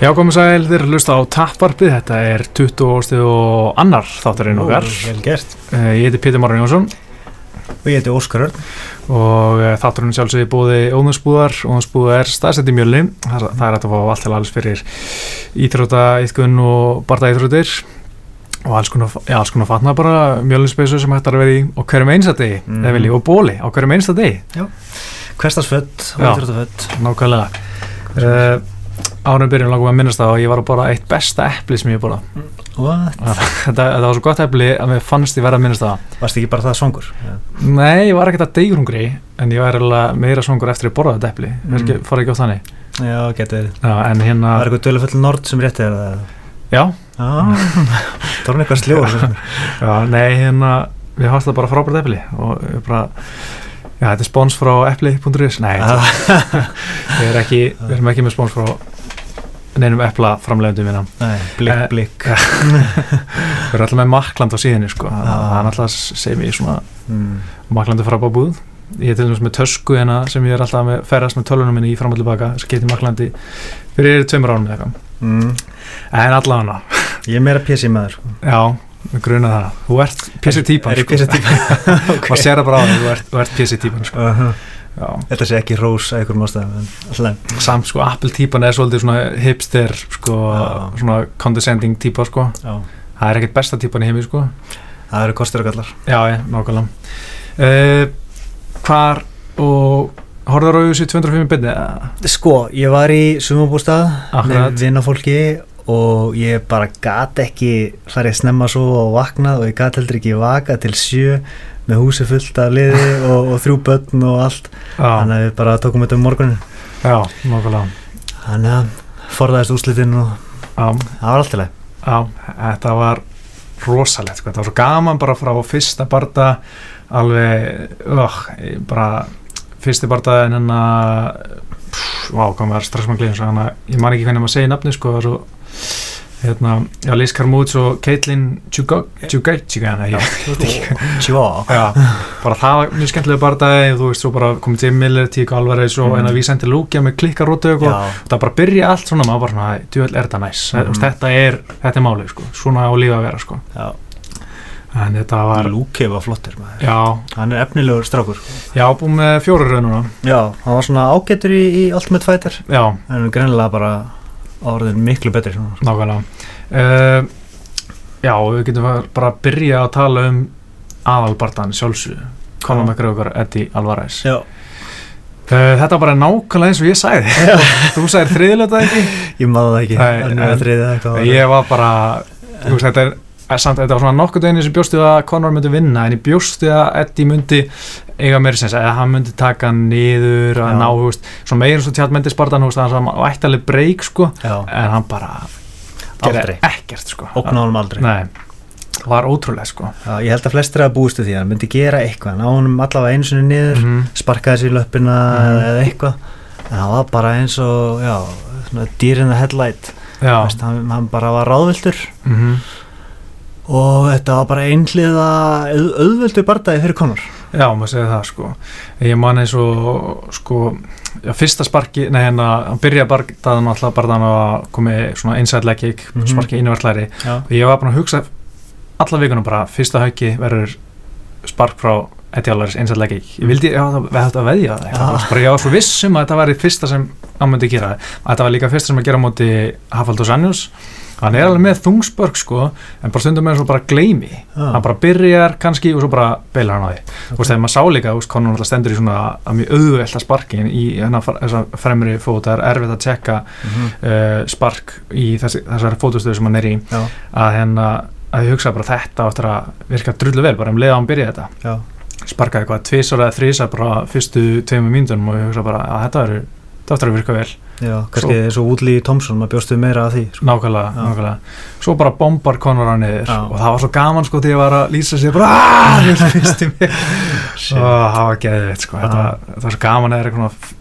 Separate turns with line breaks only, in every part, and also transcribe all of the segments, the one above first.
Já, komið sæl, þér hlusta á Tapparpið, þetta er 20. og annar þátturinn okkar.
Vel gert.
Eh, Ég heiti Pétur Máran Jónsson
Og ég heiti Óskar Örn.
og eh, þátturinn sjálfsögði búði Óðunsbúðar, Óðunsbúða er staðsett í mjölni, það það er hægt að fá allt til alls fyrir íþróta, íþkun og barða íþrótir og alls konar, já, alls konar fatna bara mjölinspeysu sem hægt er að vera í og hverjum einsta degi,
Mhm.
eða vilji, og bóli á hverjum einsta degi,
Hversdagsfödd og
Já.
íþróttafödd.
nákvæmlega. Árum byrjun langum að minnast það og ég var að bara eitt besta epli sem ég.
What?
þetta, var svo gott epli að mér fannst ég verða að minnast það
Varst ekki bara það svangur?
Nei, ég var ekkert að degjurungri en ég var meira songur eftir að borða þetta epli
Mm.
fór ekki á þannig
Já, getur verið.
Hérna,
er eitthvað dölufull nord sem rétti þér
já,
var eitthvað sljóður.
já, nei, hérna við hafst það bara frábært epli og ég bara, já, þetta er spons frá epli.is, nei, við erum ekki við erum ekki með spons frá neinum epla framlegundum minna
Nei,
Eh,
blikk, blikk.
við erum alltaf með makland á síðinni, sko það
Já.
er alltaf, segir mér svona
Mm.
maklandi frá búð ég er til dæmis með tösku hérna sem ég er alltaf með ferðast með tölunum minni í fram og tilbaka sem getur maklandi fyrir tveimur ánum eða eitthvað
Mm.
en allavega
Ég er meira PC maður. sko.
já, gruna það þú ert PC típan
Er ég
sko.
PC típan?
maður sér það bara á því, þú ert, PC típan sko.
Uh -huh. Þetta sé ekki rós að einhverjum ástæðum, en alltaf.
samt sko, Apple típan er svolítið svona hipster sko, svona condescending típa sko.
Já.
það er ekkert besta típan í heimi sko.
Það eru kostur og gallar.
já, já, nákvæmlega uh, hvar og horfður á þessu 205 byrni
Sko, ég var í sumabústað með vinnafólki og ég bara gat ekki farið snemma svo og vaknað og ég gat heldur ekki vaka til sjö með húsi fullt af liði og, og þrjú börn og allt. Þannig að við bara tókum þetta um morgunin
já, nákvæmlega.
Þannig að forðaðist úslitin og það var allt í leið
Já, þetta var rosalegt, sko. þetta var svo gaman bara frá fyrsta barda alveg, uh, bara fyrsti barda en hérna pff, vá, þannig að ég man ekki hvernig maður segir nafni sko, það er svo hérna, já, Liz Carmouche og Caitlin
Tjó
já, bara það var mjög skemmtilega bardaði, þú veist, svo bara komið Jim Miller, Tíko Alvarez og
Mm.
en að Vísendi Lúkja með klikkarótu og það bara byrja allt svona maður bara svona, djúvel er þetta næs. Mm. þetta er, þetta er málið sko. Svona á lífa að vera sko. En þetta var,
Lúki var flottir maður.
Já,
hann er efnilegur strákur.
Já, búið með fjóru raununa
já, hann var svona ágættur í, í Ultimate Fighter.
Já,
en greinilega bara orðin miklu betri.
Nákvæmlega. Uh, já, við getum bara að byrja að tala um aðalbartan sjálfsög Conor. McGregor, Eddie Alvarez.
Já,
uh, þetta var bara nákvæmlega eins og ég sagði. Þú sagðir þriðilega ekki?
Ég maður það ekki.
Nei,
hann
en- ég var bara veist, þetta er er samt, þetta var svona nokkuð degni sem bjóstu að Conor myndi vinna en ég bjóstu að Eddie myndi eiga meira sens, eða hann myndi taka hann niður að
Já.
ná, þú veist, svo meira svo tjátt myndi Spartan, þú veist, hann var ættaleg breyk sko,
Já,
en hann bara
Aldrei.
gerði ekkert sko.
Honum aldrei.
Nei, það var ótrúlega sko.
Já, ég held að flestir að búistu því að hann myndi gera eitthvað ná honum allavega einu sinni niður
Mhm.
sparkaði sér í löppina
Mhm.
eða, eða eitthvað. En það var bara eins og já, svona in the headlight.
Já,
Veist, hann, hann bara var ráðviltur
mhm
og þetta var bara einhliða auð, auðvildu bardaði fyrir Conor
Já, maður segir það sko. Ég man eins og sko já, fyrsta sparki, nei hérna hann byrjaði bardaðan alltaf bardaðan að komi svona inside leg kick,
Mhm.
sparki innverðlæri og ég var bara að hugsa alla vikunum bara, fyrsta hauki verður spark frá leg kick, ég vildi, já það við hættu að veðja það, bara ég var svo viss um að þetta var fyrsta sem hann myndi gera. Að þetta var líka fyrsta sem að gera móti Hafald og Sannjós hann er alveg með þungsbörg sko en bara stundum með svo bara gleymi.
Já.
hann bara byrjar kannski og svo bara beilar hann á því. Þú veist, þegar maður sá líka, Conor náttúrulega stendur í svona að mjög auðvelda sparkin í hennar þessa fremri fót, það er erfitt að tjekka
Mhm.
uh, spark í þessi, þessari fótustöðu sem hann er í.
Já,
að hérna að ég hugsa bara þetta áttur að virka drullu vel bara um leið að hann byrja þetta.
Já,
sparkaði eitthvað tvisar eða þrísar bara fyrstu tveimur mínútonum og ég hugsa bara að þetta eru þetta áttur að virka vel,
já, kannski eins og Woodley Thompson, maður bjóstu meira að því sko.
nákvæmlega,
Já.
nákvæmlega. svo bara bombar Conor hann niður
Já.
og það var svo gaman sko þegar ég var að lýsa sér bara aaaah, ég finnst í mig og það var geðvitt sko þetta, það var svo gaman að, eitthvað,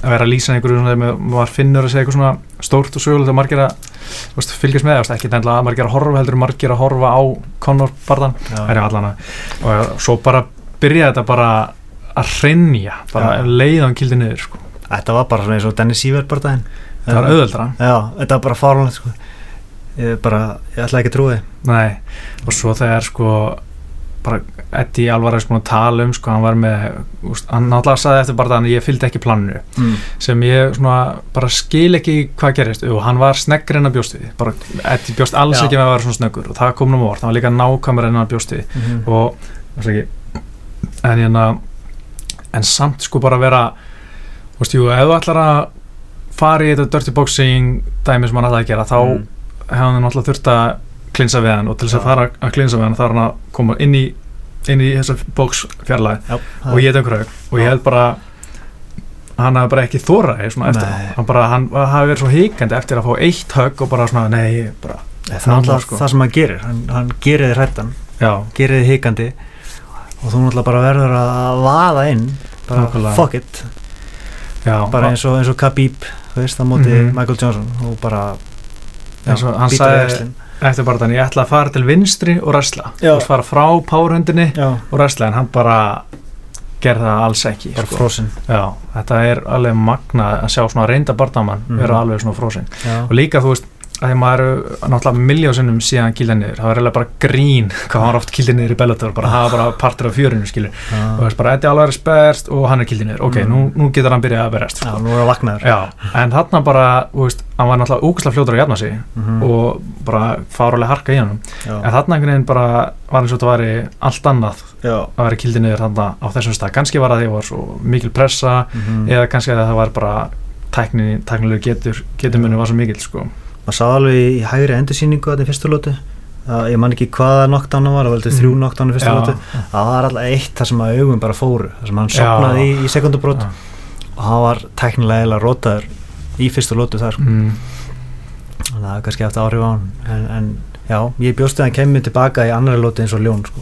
að vera að lýsa einhverju svona, þegar maður finnur að segja eitthvað svona stórt og sögulegt og margir að veist, fylgjast með, veist, ekki nefnilega að margir að horfa heldur margir að horfa á Conor barðan
Já.
er allan að og svo bara byrjaði þetta bara að hrinja bara leiðan kildi niður sko.
Þetta var bara svona eins og Dennis Siever bardaðin
það var auðveldra
Já, þetta var bara fárlunlega sko. Ég bara, ég ætla ekki að trúi
Nei, og svo þegar sko bara Eddie Alvarez búin að tala um sko, hann var með, hann náttúrulega saði eftir bara þannig að ég fylgdi ekki planinu
mm.
sem ég svona bara skil ekki hvað gerist, og hann var sneggur en að bjóst við, bara Eddie bjóst alls
Já.
ekki með að vera svona snöggur og það kom nú vort, hann var líka nákvæmur en að bjóst við
Mm -hmm.
og það er ekki en hérna en samt sko bara vera þú veist, jú, ef þú ætlar að fara í þetta dirty boxing dæmi sem hann ætlaði að gera, þá
mm.
hefði hann náttúrulega þurft að klinsa við hann og til þess að fara að klinsa við hann þarf hann að koma inn í inn í þessa bóks fjarlæði og heit einhverju og ég held bara hann hafi bara ekki þóraði svona eftir
Nei.
hann bara, hann hafi verið svo híkandi eftir að fá eitt högg og bara svona, nei, bara
það er alltaf
sko.
það sem hann gerir. Hann, hann gerir þið hrættan, gerir þið hikandi. Og þú náttúrulega bara verður að vaða inn. Bara
Nákvæmlega.
fuck it
já,
bara eins og, eins og Khabib veist, á móti
Mhm.
Michael Johnson og bara
eins og hann sagði eftir bara þannig, ég ætla að fara til vinstri og resla,
Já.
þú veist, fara frá powerhundinni
já,
og resla, en hann bara gerði það alls ekki sko. já, þetta er alveg magna að sjá svona reynda bardamann
Mhm.
vera alveg svona frósin
já,
og líka þú veist að því maður náttúrulega miljósinnum síðan kýlda niður, það var eiginlega bara grín hvað hann var oft kýlda niður í Bellator bara hafa bara partur af fjörinu skilur og þú
já,
veist bara Eddie Alvarez berst og hann er kýlda niður ok,
Mm.
nú, nú getur hann byrjað að berjast
já,
sko.
nú er það vaknaður
já, en þarna bara þú veist, hann var náttúrulega úkislega fljótur að jafna sig
Mhm.
og bara fárulega harka í hann en þarna einhvern veginn bara var eins og þetta væri allt annað
já,
að vera kýldi niður þarna á þessum stað kannski var það því að það var svo mikil pressa
mhm.
eða kannski að það var bara tækni, tæknilegu getur, getur munni var svo mikil sko.
Maður sá alveg í hægri endursýningu þetta í fyrstu lótu Það- ég man ekki hvaða knockdownu var, það var heldur þrjú
Mm.
knockdownu í fyrstu
Já.
lótu það var alltaf eitt þar sem að augum bara fóru þar sem hann sopnaði í, í sekundubrót
Já.
og hann var teknilega eða rótaður í fyrstu lótu þar
mm.
að það er kannski eftir áhrif á hann en, en já, ég bjóst að hann kemur tilbaka í annari lótu eins og ljón sko.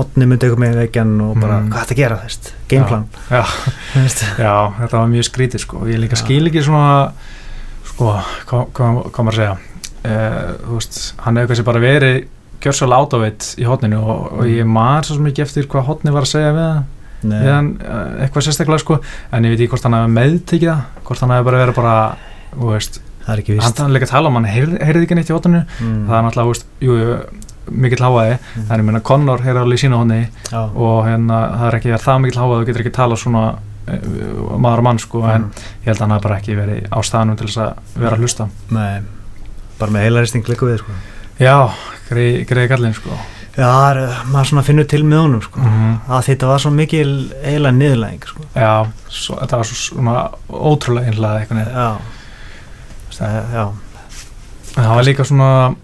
Hotni myndi eitthvað með vekjan og bara,
Mm.
hvað er þetta að gera, þess, gameplan
já,
veist.
já, þetta var mjög skrítið sko. ég líka skil ekki svona sko, hvað, hvað, hvað maður að segja? Uh, þú veist, hann hefur kannski bara verið gjörsal átáveit í hotninu og, og ég man svo mikið eftir hvað hotni var að segja við hann, við hann uh, eitthvað sérstaklega sko, en ég veit ekki hvort hann hefði meðtekið það, hvort hann hefði bara verið bara veist,
það er ekki
hann
vist
þannig líka að tala um hann heyrði, ekki neitt í hotninu,
mm.
það er náttúrulega, veist, jú, mikill háaði,
Mm.
ég meina Connor heyrði alveg í sína hotni
já,
og hérna það er ekki það mikill háað þú getur ekki tala svona maður og mann sko en
Mm.
ég held að hann hafi bara ekki verið á staðnum til þess að vera að hlusta
Nei, bara með heilaristing líka við sko.
já, greið, greið kallinn sko
já, maður svona finnur til með honum sko.
-hmm.
að þetta var svo mikil eiginlega niðurlæðing sko.
já, svo, þetta var svo svona ótrúlega einlega eitthvað
það, já,
það var líka svona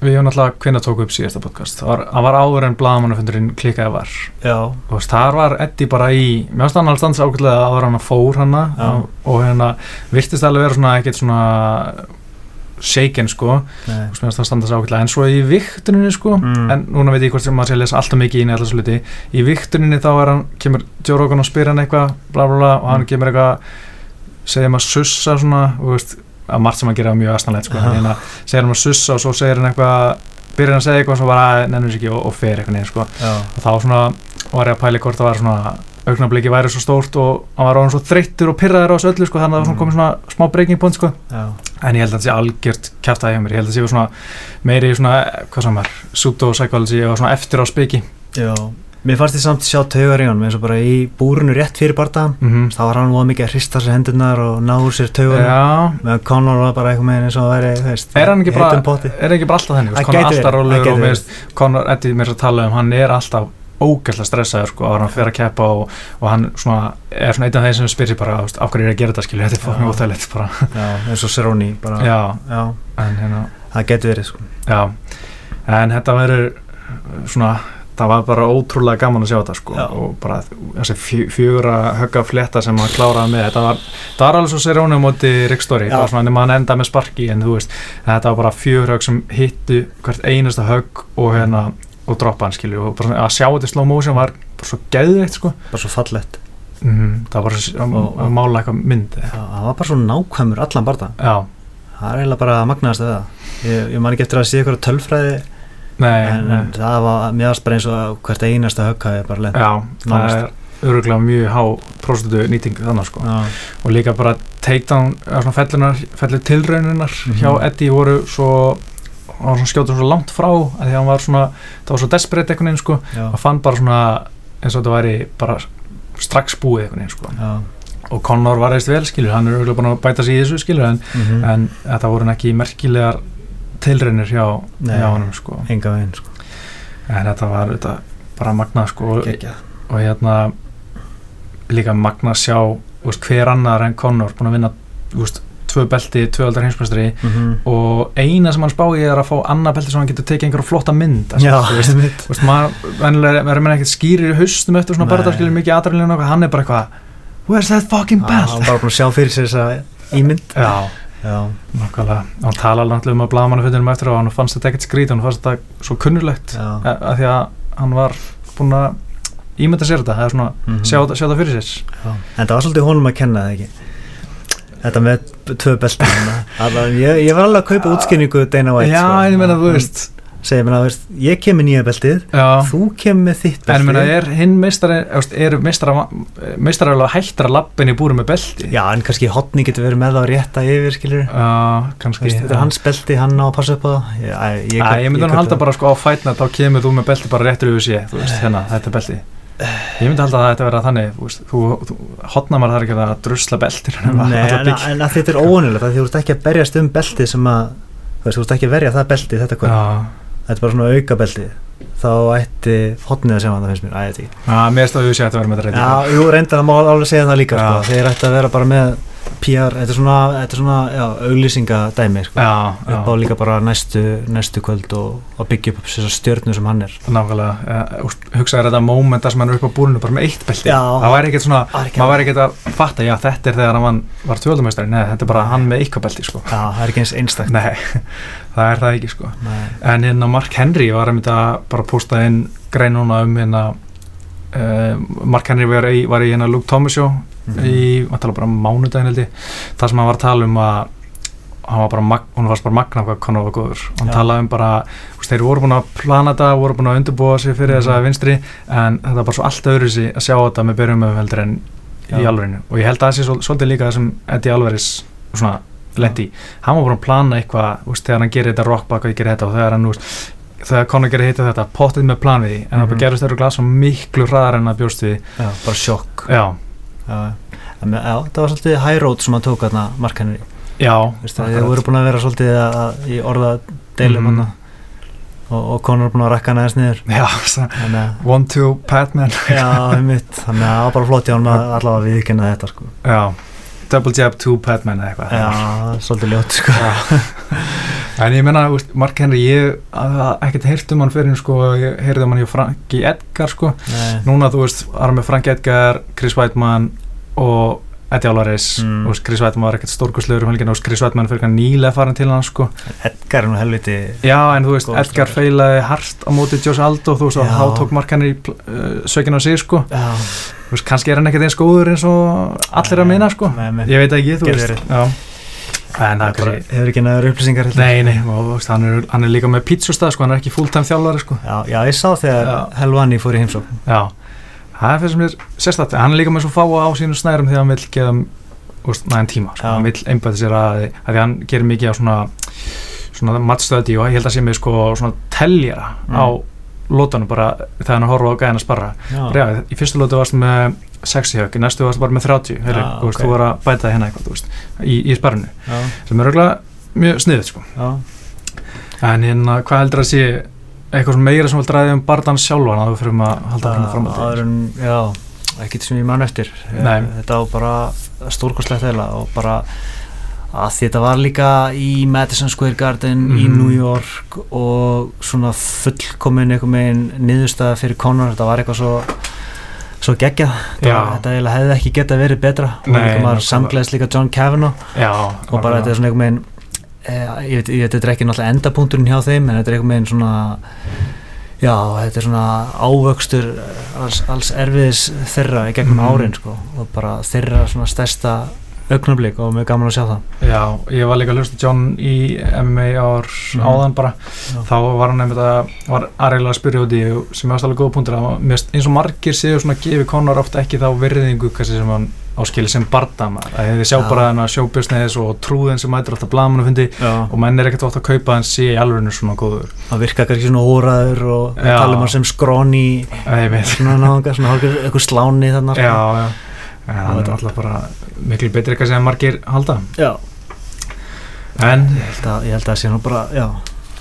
við hefum náttúrulega hvenna tóku upp síðasta podcast? Það var, það var áður en blagamannafundurinn klikkaði var.
Já,
og veist, þar var Eddie bara í mér finnst hann alveg stands ákveðlega áður en hann fór hana
Já.
og, hérna virtist alveg vera svona ekkert svona shaken sko. Mér finnst það standa svo ákveðlega en svo í viktuninni sko
Mm.
en núna veit ég hvort sem maður sé að lesa alltaf mikið í alltaf sluti í viktuninni þá hann kemur Rogan og spyr hann eitthvað bla bla bla og hann
Mm.
kemur eitthvað segir maður sussa svona og veist að margt sem hann gerir mjög aðstæðanlegt sko. En hérna segir hann maður sussa og svo segir hann eitthvað byrjar hann að segja eitthvað og svo bara nennur sér ekki og, og fer eitthvað neður sko. Og þá svona var ég að pæli hvort það var svona augnabliki væri svo stórt og hann var orðin svo þreyttur og pyrraður á þessu öllu sko þannig að það var
Mm.
komið svona smá breaking point sko. En ég held að það sé algjört kjæftæði hjá mér. Ég held að það sé meiri svona hvað sem er, pseudo-psychology og svona eftir á spiki
já mér fannst ég samt sjá taugar í honum eins og bara í búrunu rétt fyrir bardaðan
mm -hmm.
þá var hann óða mikið að hrista sér hendurnar og ná úr sér taugarna
Já,
meðan Conor var bara eitthvað með eins og það væri þú veist,
er hann ekki bara er bara alltaf þenni,
Það
Conor
gæti
alltaf
það
rólegur og Conor, Eddie mér að tala um, hann er alltaf ógæslega stressaður sko, en hann fer að keppa og, og hann svona, er svona einn af þeir sem spyr sér bara, af hverju er að gera þetta skilju, þetta er fokkin
Já.
óþægilegt bara,
já, eins og Cerrone bara,
já,
já,
en hérna
það getur verið sko.
já, en þetta verður svona, það var bara ótrúlega gaman að sjá þetta sko. Og bara þessi fjö- fjögurra högga flétta sem hann kláraði með, þetta var það var alveg svo Serónu móti Rick Story. Það var svona nema hann enda með sparki en þú veist, þetta var bara fjögur högg sem hittu hvert einasta högg og hérna og droppa hann skilju. Og bara að sjá þetta í slow motion var bara svo geðveikt sko.
Bara svo fallett
mm, það var svo, að, að mála eitthvað mynd
já, það var bara svo nákvæmur allan bardaðan
já,
það er eiginlega bara magnaðast af það. Ég, ég man ekki eftir að sé ykkur tölfræði
nei,
en,
nei.
en það var mér varst bara eins og hvert einasta högg hafi bara lent
já, það er öruglega mjög há próstutu nýting þannig sko
já,
og líka bara takedown, eða svona fellunar, fellur tilraununar
Mhm.
hjá Eddie voru svo hann var svona skjóta svo langt frá að því að hann var svona, það var svo desperate einhvern veginn sko, hann fann bara svona eins og þetta væri bara strax búið einhvern veginn sko
já
og Conor var eist vel skilur, hann er búin að bæta sig í þessu skilur en,
mhm.
en þetta voru ekki merkilegar tilraunir hjá, hjá hann sko.
enga veginn sko.
en þetta var auðvitað bara magnað sko. Og, og hérna líka magnað sjá veist, hver annar en Conor búin að vinna veist, tvö belti, tvö aldar heimsmestri
Mhm.
og eina sem hann spáði er að fá annað belti sem hann getur tekið einhverja flotta mynd
já,
þú veist, veist, maður verður mér ekkert skýrir í haustum eftir svona
Nei.
barðarskilur mikið aðræðilega hann er bara eitthvað where's that fucking belt
hann var bara búin að sjá fyrir sér þessa ímynd.
Já,
já,
nákvæmlega. Hann talaði náttúrulega um að blaðmannafundinum eftir og hann fannst þetta ekkert skrít hann fannst þetta svo kunnulegt að, að því að hann var búin að ímynda sér þetta, það er svona
Mhm.
sjá, þetta- sjá það fyrir sér.
Já, en það var svolítið honum að kenna það ekki? Þetta með tvö belti ég, ég var alveg að kaupa útskynningu Dana White
já,
sko.
ég meina, þú
Hann
veist
segir mér að veist, ég kem með nýja beltið
já,
þú kem með þitt
en ég meina,
beltið.
er hinn meistari eða, eru meistara meistara alveg hættir að lappin í búru með belti?
Já, en kannski hotni getur verið með að rétta yfir skilur
já kannski
Veist, þetta er hans belti, hann á að passa upp á það. Ég, ég,
Æ, ég myndi hann
kaupi
halda bara sko á fætna þá kemur þú með belti bara réttur yfir sé veist, hérna, þetta er belti. Ég myndi halda að þetta vera þannig veist, þú, þú hotna maður þar ekki að drusla beltir
Nei, en, en að þetta er óanilegt því þú ert ekki að berjast um beltið sem að þú ert ekki að verja það beltið þetta
já,
þetta er bara svona auka beltið þá ætti hotnið að sjá hann það finnst mér, æ, ég veit ekki
já, mér stóðu að sé að þetta vera með þetta
Já,
réttur
jú, reyndar að má alveg segja það líka sko.
Já.
þeir ætti að vera bara með PR, þetta er svona, þetta er svona já, auglýsingadæmi sko.
já,
upp á líka bara næstu, næstu kvöld og, og byggja upp þessar stjörnu sem hann er
nákvæmlega ja, hugsaður þetta mómenta sem hann er upp á búrinu bara með eitt belti það væri ekkert svona, maður væri ekkert að fatta já, þetta er þegar hann var tvöldumestari nei, þetta er bara hann með eitthvað belti sko.
Já, það er ekki eins einstakt
nei, það er það ekki sko.
Nei.
en hérna Mark Henry var að bara posta inn grein núna um hérna uh, Mark Henry var í, var í hérna Luke Thomas show
Mhm.
í, maður tala bara um mánudaginn held ég það sem hann var að tala um að hann var bara, hún var bara magna hvað Conor var góður og hann
Já.
talaði um bara, veist, þeir voru búin að plana þetta, voru búin að undirbúa sig fyrir
Mhm.
þessa vinstri, en þetta var bara svo allt öðru sig að sjá þetta með byrjum með heldur en í
Já.
alverinu, og ég held að það sé svol- svolítið líka það sem Eddie Alvarez svona lendi, hann var búin að plana eitthvað, veist, þegar hann gerir þetta rockback og ég gerir þetta og þegar hann, veist, þegar Conor gerir hitta þetta, pottið með plan við því en það
Mhm.
bara gerist þeirra glas svo miklu hraðar en að bjóst við,
bara sjokk
já,
Já, það var svolítið high road sem hann tók þarna Mark Henry
já
þeir voru búin að vera svolítið að, að, í orða deilum mm. og, og Conor er búin að rakka hann aðeins niður.
Já,
þannig að
one two Patman
Já, einmitt, þannig að það var bara flott í honum að allavega viðkynna þetta sko.
já, double jab two Patman eða eitthvað.
Já, svolítið ljótt sko.
en ég menna, veist, Mark Henry ég hafði ekkert heyrt um hann fyrir sko, ég heyrði um hann hjá Franki Edgar sko.
Nei,
núna þú veist, var hann með Franki Edgar Chris Weidman og Eddie Alvarez
Mm.
og Chris Weidman var ekkert stórkurslegur um helgina og Chris Weidman fyrir nýlega farin til hann sko.
Edgar er nú helviti
já en þú veist, Edgar feilaði hart á móti Josh Aldo þú veist, og þá tók Mark Henry uh, sökin á sig sko.
Já,
þú veist, kannski er hann ekkert eins góður eins og allir að minna sko.
Nei, nei.
ég veit ekki, þú veist en það
bara, hefur ekki næður upplýsingar heldur.
Nei, nei, og, veist, hann, er, hann er líka með pizzustað sko, hann er ekki fulltime þjálfari sko.
Já, já, ég sá þegar. Helvani fór í heimsókn
Já, það er fyrir sem er sérstætt hann er líka með svo fáa á sínu snærum þegar hann vil úst, næðan tíma sko. Hann vil einbæða sér að, að hann gerir mikið á svona, svona mattstöði og ég held að sé með sko, svona teljera
Mm.
á lótanum bara þegar hann horfa á gæðin að sparra
Já,
í fyrstu lótu varst með 60 högg, í næstu varst bara með 30 Heyri,
Já,
þú, veist,
ok.
þú var að bæta hérna eitthvað veist, í, í sparrinu sem er auðvitað mjög sniðið sko.
já.
En hérna, hvað heldur að sé eitthvað svona meira sem vil dræði um barðan sjálfan að við fyrir að halda fram fram að
en, já, ekkert sem ég man eftir.
Nei.
Þetta var bara stórkostlegt eða og bara að þetta var líka í Madison Square Garden í
Mhm.
New York og svona fullkomin einhver megin niðurstaða fyrir Conor þetta var eitthvað svo svo geggjað, þetta, hefði ekki getað verið betra. Og
Nei,
líka maður samgleðist líka John Kavanaugh
Já,
og bara þetta er svona einhver megin e, ég veit, ég veit, þetta er ekki náttúrulega endapunkturinn hjá þeim en þetta er einhver megin svona já, þetta er svona ávöxtur alls, alls erfiðis þeirra í gegnum
Mhm.
árin sko og bara þeirra svona stærsta augnablík og mjög gaman að sjá það
Já, ég var líka að hlusta John í MMA ár
Mhm.
áðan bara
Já.
þá var hann einmitt að var aðreikilega að spyrja út í sem er aðstæðlega góða punktur eins og margir séu svona að gefi Conor ofta ekki þá virðingu kannski sem hann á áskili sem bardamar að þið sjá
Já.
bara þennan sjóbjörnsneðis og trúðin sem mætir alltaf blaman fundi
Já.
og menn er ekkert ótt að kaupa en sé í alveg svona góður
það virka kannski svona óraður og
Já.
talum hann sem skróni svona náðunga, svona eitthvað sláni þannig
en hann er alltaf bara miklu betri eitthvað sem margir halda
já.
en
Ég held að, ég held að það sé nú bara, já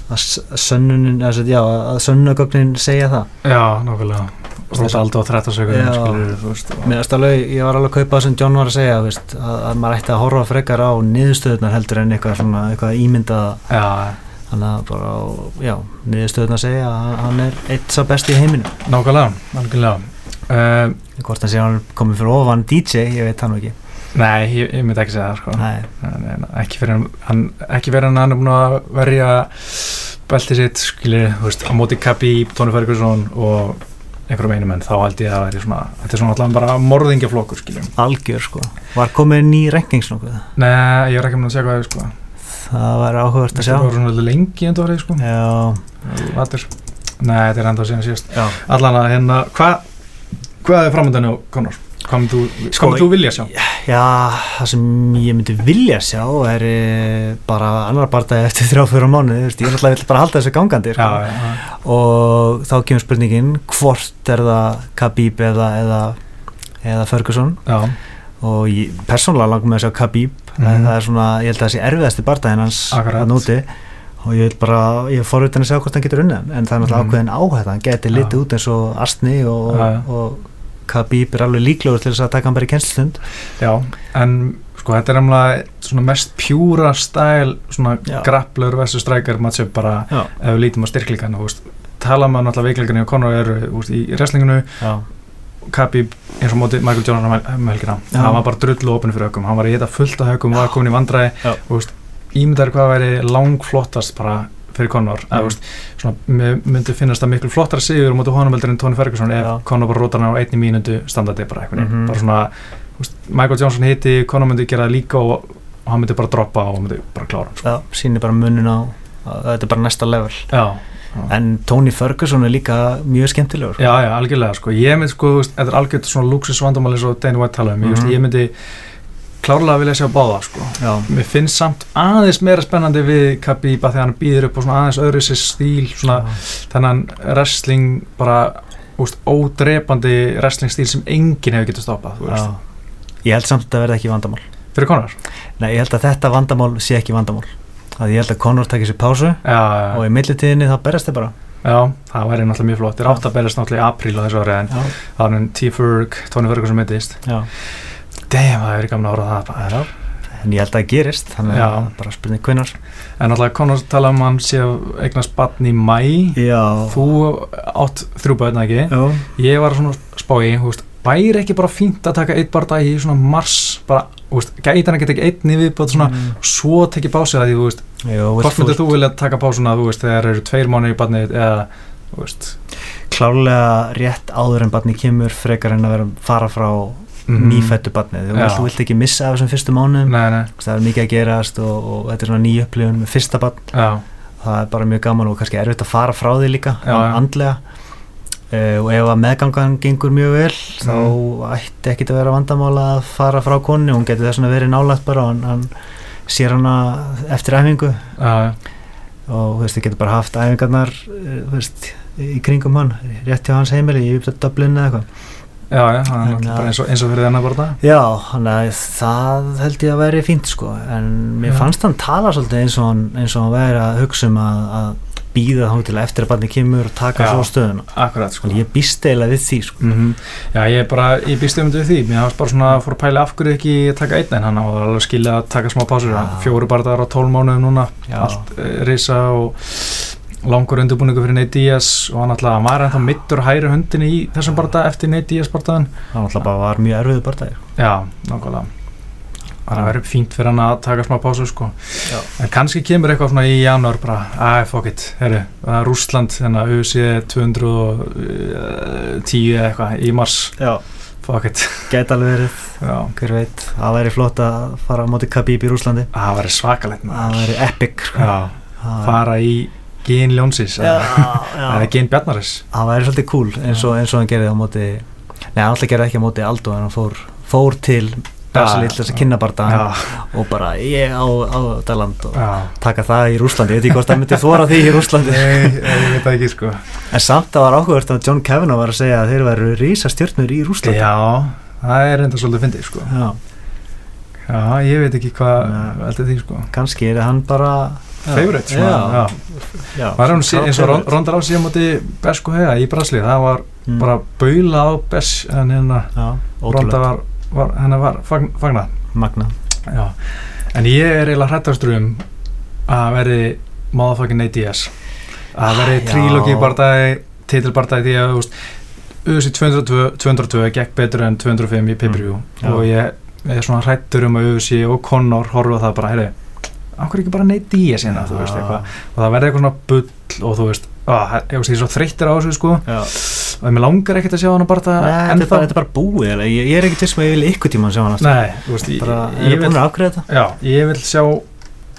að sönnunin, að sönnugögnin segja það
já, nákvæmlega Rosaldo á 13 sekundum veist
Mér finnst alveg, ég var alveg að kaupa það sem John var að segja veist, að, að maður ætti að horfa frekar á niðurstöðunar heldur en eitthvað svona, eitthvað ímyndað.
Já,
þannig að bara, já, niðurstöðunar segja að hann- hann er eitt sá besti í heiminu
nákvæmlega nákvæmlega uh,
hvort hann sé hann komið fyrir ofan DJ, ég veit nú ekki.
Nei, ég, ég myndi ekki segja það sko.
Nei,
Nei, ekki fyrir hann, hann hann hann er búin að verja beltið sitt skilur, þú veist, á móti Kabi, Tóni Ferguson og einhverjum einum menn, þá held ég að það væri svona þetta er svona allavega bara morðingjaflokkur
algjör sko. Var komið ný rankings nokkuð
nei, ég er ekki með að segja hvað það er sko.
Það var áhugavert að sjá.
var svona lengi en það var sko.
Já,
Vatur. nei, þetta er enda síðan síðast.
Já.
Allan að hérna, hvað hvað er framöndan á Conor? Hvað myndir þú,
Sko,
þú vilja sjá?
Já, það sem ég myndi vilja sjá er eh, bara annar barndagi eftir þrjá fyrir mánu, ég er alltaf bara halda þessu gangandi sko.
já, já,
og þá kemur spurningin hvort er það Khabib eða, eða, eða Ferguson
já,
og ég, persónulega langum með að sjá Khabib
Mhm.
en það er svona, ég held að það sé erfiðasti barndaginn hans
Akkurat.
að núti og ég vil bara, ég er forvitin að sjá hvort hann getur unnið en það er náttúrulega
Mhm.
ákveðin áhætt hann geti
Já.
litið út eins og Astni og,
Já, já.
og Khabib er alveg líklegur til þess að taka hann bara í kennslustund.
Já, en sko þetta er svona mest pjúra stæl svona
Já.
grappler versus striker matchup bara
Já,
ef við lítum á styrkleikana þú veist, tala maður náttúrulega veikleikana og Conor eru veist, í wrestlinginu,
já,
Khabib eins og móti Michael Jordan um helgina hann var bara drullu opinn fyrir högum, hann var í þetta fullt af högum var komin í vandræði, veist ímyndar hvað væri langflottast bara fyrir Conor,
Mm.
myndi finnast það miklu flottara sigur mútið honum heldur en Tony Ferguson ef
Já.
Conor bara rótar hann á einni mínundu standardi bara eitthvað,
Mhm.
bara svona veist, Michael Johnson hitti, Conor myndi gera það líka og, og hann myndi bara droppa og myndi bara klára hann, sko.
já, sýnir bara munin á þetta er bara næsta level
já,
en Tony Ferguson er líka mjög skemmtilegur
Já, já, algjörlega, sko, ég myndi, sko, þetta er algjört svona luxus vandamáli eins og Danny White tala um, veist,
Mhm.
ég myndi klárlega vilja sjá báða, sko. Mér finnst samt aðeins meira spennandi við Khabib að því hann býður upp á aðeins öðru sér stíl, svona þennan wrestling bara, úst, ódrepandi wrestling stíl sem enginn hefur getið stoppað,
ég held samt að það verði ekki vandamál.
Fyrir konar
Nei, ég held að þetta vandamál sé ekki vandamál. Að ég held að Conor takir sér pásu
já,
og
já,
í millitíðinni þá berast þið bara.
Já, það væri náttúrulega mjög flott, þeir átt að berast náttúrulega í apríl á þessu ári en það er enn T. Ferg, Tony Ferguson mittist
já.
Damn, það er gaman að orða það bara, já.
en ég held að það gerist þannig að bara spurning hvinnar
en náttúrulega Conor tala um hann sé eignast batn í mæ
já,
þú átt þrjú börn ekki?
Já,
ég var svona spái, þú veist væri ekki bara fínt að taka eitt barða í svona mars bara, þú veist, gæti hann að geta ekki einn í viðbót svona,
Mm.
svo tekið pásið að því, þú veist hvort myndir þú vilja taka pásuna, þú veist, þegar eru tveir mánu í barnið eða, þú veist?
Klárlega rétt áður en barni kemur frekar en að vera fara frá
mhm.
nýfættu barnið. Þú þú vilt ekki missa af þessum fyrstu mánuðum.
Nei, nei,
það er mikið að gerast og, og þetta er svona ný upplifun með fyrsta barn.
Já,
það er bara mjög gaman og kannski erfitt að fara frá því líka
Já,
andlega. Uh, og ef að meðgangan gengur mjög vel þá ætti ekkit að vera vandamál að fara frá konni hún getur þess að verið nálægt bara og hann, hann sér hana eftir æfingu.
Já,
og þú veist, þið getur bara haft æfingarnar eh, þú veist, í kringum hann rétt hjá hans heimili, í Dublin eða eitthvað
já, já, það er bara eins og, eins og fyrir þennan barða
Já, þannig að það held ég að veri fínt sko, en mér
Já.
fannst hann tala svolítið eins og hann, eins og hann væri að hugsa um að, að býða þá til eftir að barni kemur og taka
Já.
svo stöðuna
akkurat, sko
ég býst eiginlega við því sko.
Mm Já, ég bara, ég býst um því mér hafst bara svona að fór að pæla af hverju ekki að taka einn en hann á alveg skilja að taka smá pásur fjóru barðar á tól mánuðum núna
Já.
allt e, risa og langur undirbúningu fyrir Nate Diaz og hann alltaf, hann var ennþá mittur hæri hundinni í þessum barða eftir Nate Diaz barðaðan
það náttúrulega bara var mjög erfiðu barndagir
Já, nákvæmlega. Það verður fínt fyrir hann að taka smá pásu sko. En kannski kemur eitthvað svona í janúar bara, að fuck it, herru það er Rússland, þannig að UFC 210 eða eitthvað í mars,
Já,
fuck it.
Gæti alveg verið,
Já,
hver veit. Það væri flott að fara á móti Khabib í Rúslandi
það verður svakalegt
það væri epic sko.
Fara í gen Ljónsis
Já,
eða, gen Bjarnaris.
Það væri svolítið cool eins og, eins og hann gerði á móti Nei, hann alltaf gerði ekki á móti Aldo en hann fór, fór til Brasilit
Já,
þess að kynna
já,
og bara ég á, á Daland og
já.
taka það í Rúslandi, ég veit ekki hvort það myndi þóra því í Rúslandi
Nei, ég veit það ekki sko.
En samt það var áhugavert að John Kavanaugh var að segja að þeir veru rísa stjórnur í Rúslandi
Já, það er enda svolítið fyndið sko.
Já,
Já, ég veit ekki hvað veldur því sko.
Kannski er hann bara
Favorite Var hann eins og
favorite.
Rondar á móti Besku hega í Brasli Það var
Mm.
bara baula á Bes en hérna Ronda var, var hennar var fagn, fagnað.
Magna
Já, en ég er eiginlega hrættastur um að verði motherfucking Diaz. Að verði
Ah, Já.
trílogi bardagi titilbardagi því að UFC 202, 202 gekk betur en 205 í pay-per-view.
Já.
og ég er svona hrættur um að UFC og Conor horfa það bara, heyrðu akkur ekki bara Nate Diaz hérna, þú veist
Já.
eitthvað og það verði eitthvað svona bull og þú veist að, ég veist, ég er svo þreyttur á þessu sko
Já.
og mér langar ekkert að sjá hann bara
Nei, þetta, er bara, þetta er bara búið ég, ég er ekki til sem að ég vil ykkur tíma sjá hann aftur.
Nei, þú veist, ég,
bara,
ég,
ég
vil
að
Já, ég vil sjá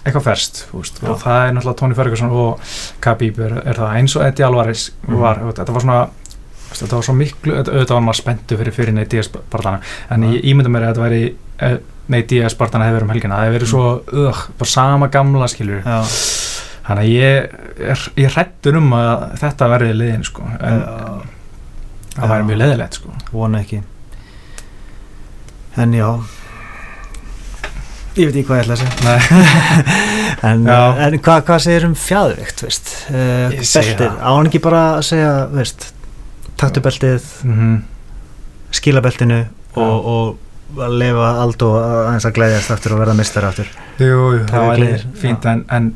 eitthvað veist,
Já.
og það er náttúrulega Tony Ferguson og Khabib er, er það eins og Eddie Alvarez
Mhm.
var, mm. þetta var svona veist, þetta var svo miklu, auðvitað var maður spenntu fyrir fyrir barndana en ég ímynda mér að þetta væri Nate Diaz barndana hefur verið um helgina, það hefur verið svo uh, bara sama gamla skilur
Já,
þannig að ég ég hrættur um að þetta verði liðin sko. En það væri mjög leðilegt sko.
Vona ekki. En já. Ég veit ekki hvað ég ætla að segja.
Nei,
en, en hvað, hvað segir um fjæðvikt uh,
Ég segi
beltið,
það.
á hann ekki bara að segja taktu beltið
mm
skila beltinu og, og að lefa Aldo aðeins að glæðjast aftur og verða mistari aftur.
Jú, jú,
Það gleðir,
fínt en, en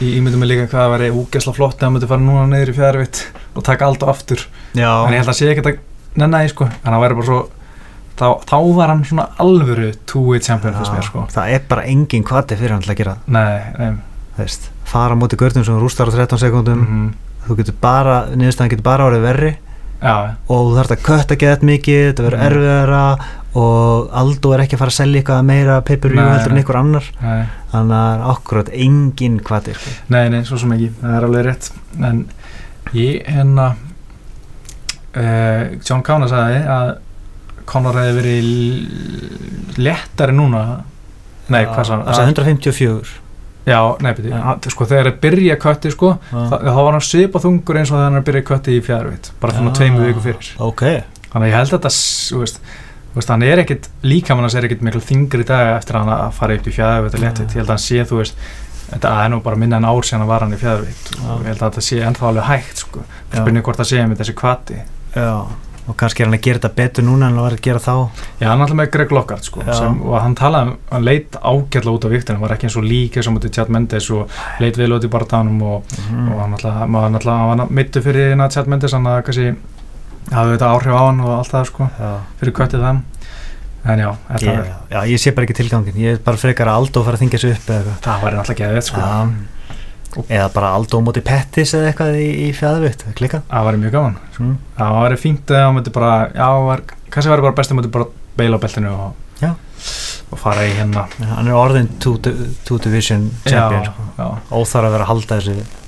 ég ímyndum mig líka hvað það væri úgesla flott að það myndi fara núna neyður í fjæðarvitt og taka allt og aftur.
Já,
en ég held að sé ekkert að nenna því sko. En það væri bara svo þá, þá var hann svona alvöru two-way champion fyrst mér sko.
Það er bara engin kvati fyrir hann til að gera
Nei, nei.
Fara á móti görnum sem rústar á 13 sekundum
mm
þú getur bara, niðurstaðan getur bara orðið verri.
Já,
og þú þarf að kötta gett mikið þetta verður
Mhm.
erfiðara og Aldo er ekki að fara að selja eitthvað meira pay-per-view heldur en einhver annar.
Nei,
þannig að það er akkurat engin kvati sko.
nei, nei, svo sem ekki. Það er alveg rétt. En ég hérna uh, John Kána sagði að Conor hefði verið l- léttari núna. Nei, hvað sagði
það er 154
Já, nei, beti, hann, sko, þegar það byrja kötti sko,
Já.
þá, þá var hann svipa þungur eins og þegar hann byrja kötti í fjæðarvitt bara svona
Já.
tveimu viku fyrir.
Ok,
þannig að ég held að s- þú veist, veist hann er ekkit, líkamann hans er ekkit miklu þingri dag eftir að hann að fara upp í fjæðarvitt og léttitt, ég held að hann sé, þú veist þetta er nú bara minna en ár síðan að var hann í fjæðarvitt
Já.
og ég held að þetta sé ennþá alveg hægt sko, spurning hvort það sé með þessi kvati
já og kannski er hann að gera þetta betur núna en hann var að gera þá.
Já, hann alltaf með Greg Lockhart sko, sem, og hann talaði, um- hann leit ágætla út á viktinu, hann var ekki eins og líka sem út í Chad Mendes og leit vel út í barðanum og
Mhm.
og hann alltaf, maður alltaf hann var mittu fyrir hérna Chad Mendes hann að kannski hafði þetta áhrif á hann og allt það sko
já,
fyrir köttið það en já,
ég, já, ég sé bara ekki tilgangin ég er bara frekar að Aldo fara að þingja sig upp
það var alltaf geðið sko.
Já. eða bara Aldo á móti Pettis eða eitthvað í, í fjæðvikt, klika
það var mjög gaman.
Mm.
það var fínt að hann myndi bara já, var, kannski var bara besti myndi bara beila á beltinu og, og fara í hérna.
Hann er orðin two, two division champion sko. óþar að vera að halda þessu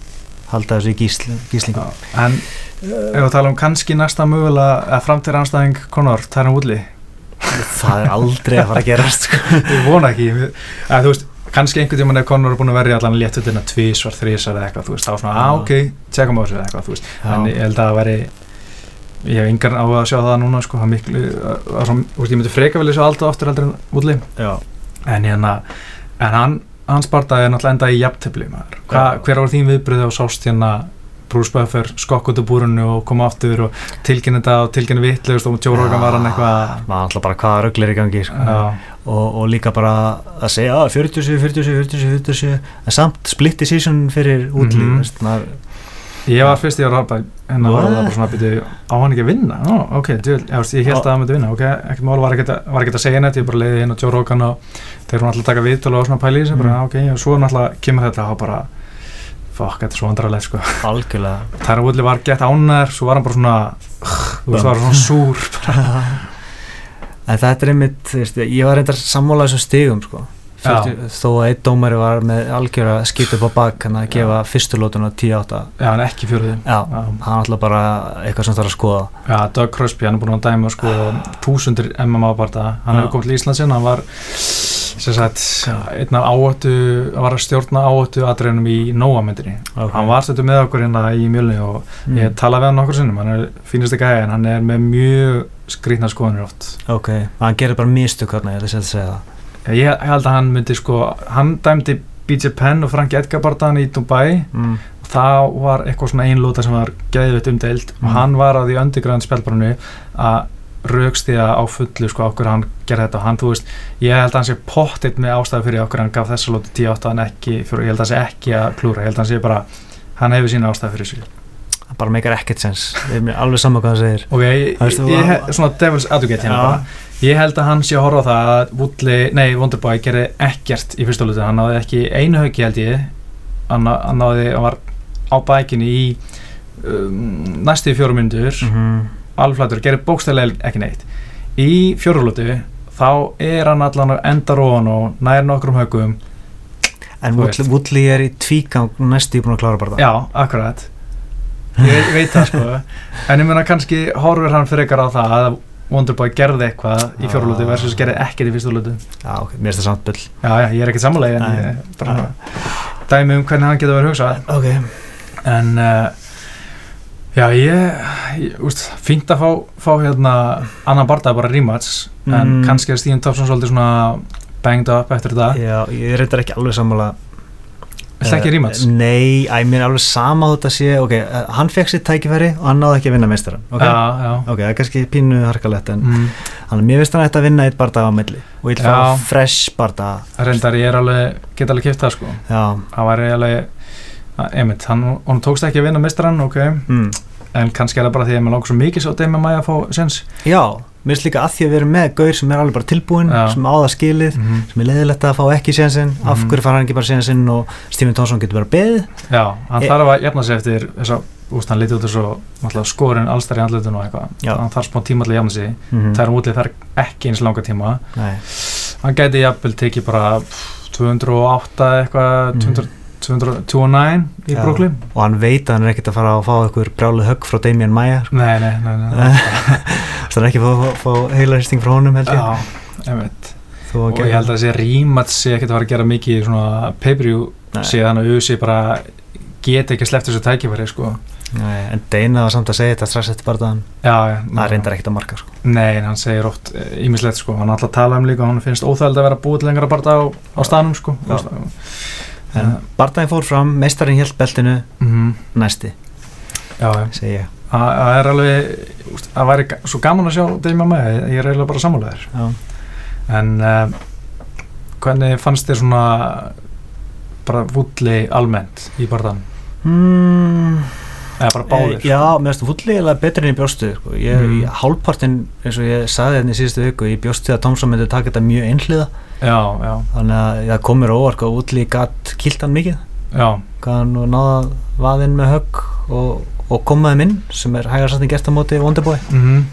halda þessu í gísl, gíslingu.
En ef við tala um kannski næsta mögulega að framtíra anstæðing Conor, Tyron Woodley?
Það er aldrei að fara að gerast sko.
ég vona ekki. Að, veist, kannski einhvern tímann ef Conor er búin að verja allan léttutina tvísvar, þrísvar eða eitthvað, veist, þá er svona, að ok, tjekkum á þessu eða eitthvað, en ég held að það væri ég hef yngar á að sjá það núna sko, það er miklu, að, að, veist, ég myndi freka vel þessu alltaf aftur heldur en útli
já,
en hérna, en hann hans bardaði er náttúrulega enda í
Já.
hver var þín viðbröð á sást hérna Bruce Buffer skokk út úr búrunu og koma aftur og tilkynna þetta og tilkynna vitlegust og Rogan var hann eitthvað.
Maður alltaf bara hvaða röglir í gangi sko. Og, og líka bara að segja "Ah, 47, 47, 47, 47 en samt split decision fyrir útlið
Mhm.
veist, maður,
Ég var fyrst ég var að byrja á hann ekki að vinna? Ó, ok, djúl, ég, held að hann myndi vinna ok, ekkert mál var ekkert að, að segja neitt ég bara leiði inn á Rogan og þeir voru alltaf að taka viðtölu og svona pæli í bara,
Mm.
ok, og svo náttúrulega kemur þetta og bara, fuck, þetta er svo vandrarlegt sko.
algjörlega
Tyra Woodley var gett ánæður, svo var hann bara svona þú veist, það var svona súr
þetta er einmitt ég var reyndar sammála þessum stigum sko. 40, þó að einn dómari var með algjör að skita upp á bak hann að gefa fyrstu lótuna 10-8
Já, hann er ekki fjóruðin
Já, hann ætla bara eitthvað sem það er að skoða.
Já, Doug Crosby, hann er búin að dæma sko þúsundir MMA barða hann
Já.
hefur komið til Íslandsinn, hann var sem sagt, einn af áhættu var að stjórna áhættu aðreinum í Nóa-myndinni,
okay.
hann var stættu með okkur hérna í mjölni og
mm.
ég talaði við hann okkur sinnum, hann er fínasti gæði en hann er með mjög skrýtna skoðanir oft.
Ok, hann gerir bara mistök hérna, ég ætla að segja það
ég, ég held að hann myndi sko hann dæmdi BJ Penn og Frank Edgar barðan í Dubai.
Mm.
og það var eitthvað svona einlúta sem var geðvitt umdeild
Mm.
og hann var að því underground spjálbarnu að raukstiða á fullu sko okkur hann gerði þetta og hann, þú veist, ég held að hann sé pottitt með ástæðu fyrir okkur hann gaf þessa lóti 10-8 en ekki, fyrir, ég held að hann sé ekki að klúra ég held að hann sé bara, hann hefur sína ástæðu fyrir sig.
Það bara meikar ekkert sens. Er alveg saman hvað það segir.
Ok, ég, ég, ég, svona devil's advocate hérna bara ég held að hann sé að horfa á það að Woodley, nei, Wonderboy gerði ekkert í fyrsta lóti, hann náði ekki einu höggi held ég. Hann, hann náði, hann var á bækinni í um, næstu fjórum myndur
mm -hmm.
alflætur, gerir bókstæðilega ekki neitt. Í fjórulótu þá er hann allan að enda róan og nær nokkrum högum
En. Woodley, Woodley er í tvígang næstu búin að klára bara það.
Já, akkurat. Ég veit, það sko. En ég meina kannski horfir hann fyrir ykkar á það að Wonderboy gerði eitthvað í fjórulótu
Ah.
versus gerði ekkert í fyrstu lótu
Já, ok, mér finnst það samt bull.
Já, já, ég er ekkert sammálega en ég bara dæmi um hvernig hann getur verið hugsað.
Ok.
En uh, já, ég, ég úst, fínt að fá, fá hérna annan barndað bara rematch en
Mm.
kannski er Stíðan Thompson svolítið svona banged up eftir þetta.
Já, ég reyndar ekki alveg sammála
Viltu ekki
Eh,
rematch?
Nei, mér er alveg sama þótt að sé Ok, eh, hann fekk sitt tækifæri og hann náði ekki að vinna meistaran Ok,
Já, já.
Ok, það er kannski pínu harkalett en
mm.
Að mér finnst hann að vinna eitt bardag á milli og ég vil fá fresh bardag
Reyndar ég er alveg, get alveg kipt það sko.
Já,
Það væri alveg einmitt, hann, hann tókst ekki að vinna meistarann, ok.
Mm.
En kannski er það bara því að maður langar svo mikið svo Demi Maia að fá sens
Já mér finnst líka að því að við erum með gaur sem er alveg bara tilbúin
Já.
sem á það skilið
-hmm.
sem er leiðilegt að fá ekki sénsinn. Af
Mhm.
hverju fara hann ekki bara sénsinn og Stephen Thompson getur bara beðið?
Já, hann
E-
þarf að jafna sig eftir þess að, úst, hann lítið út þessu skorinn allstæri andlutun og eitthvað. Hann þarf smá tíma til að jafna sig.
Mm
það er útlið þar ekki eins langa tíma.
Nei,
hann gæti jafnvel tekið bara pff, 208 eitthvað
Mhm.
200 209 í
Já.
Brooklyn
og hann veit að hann er ekkert að fara að fá einhver brjálu högg frá Damien Maia sko.
Nei, nei, nei, nei, nei.
það er ekki að fá, fá, fá heila hristing frá honum held ég
Já, og ég held að þessi rímat sé ekkert að fara að gera mikið svona pay-per-view síðan að USA bara get ekki sleppt þessu tækifæri sko.
En Deina var samt að segja þetta strax eftir barðan það reyndar ekkert að marka sko.
Nei, hann segir oft ímislegt sko, hann alltaf tala um líka hann finnst óþægild að vera búið lengra barða á, á staðnum
barðan fór fram, meistarinn helt beltinu
mm,
næsti,
Já, já.
segi ég.
Það er alveg, það væri svo gaman að sjá Demi með, ég er eiginlega bara sammálaður en uh, hvernig fannst þér svona bara vulli almennt í barðan,
mm,
eða bara báðir?
Eh, Já, mér finnst fullilega betur enn í bjóstu sko. ég,
Mm.
mm. hálfpartin, eins og ég sagði þetta í síðustu viku, ég bjóstu að Tomson myndi taka þetta mjög einhliða,
já, já,
þannig að það komur óvart og útli gatt kiltan mikið. Hann nú náða vaðinn með högg og, og komaði minn sem er hægarsattin gert á móti Wonderboy.
Mhm.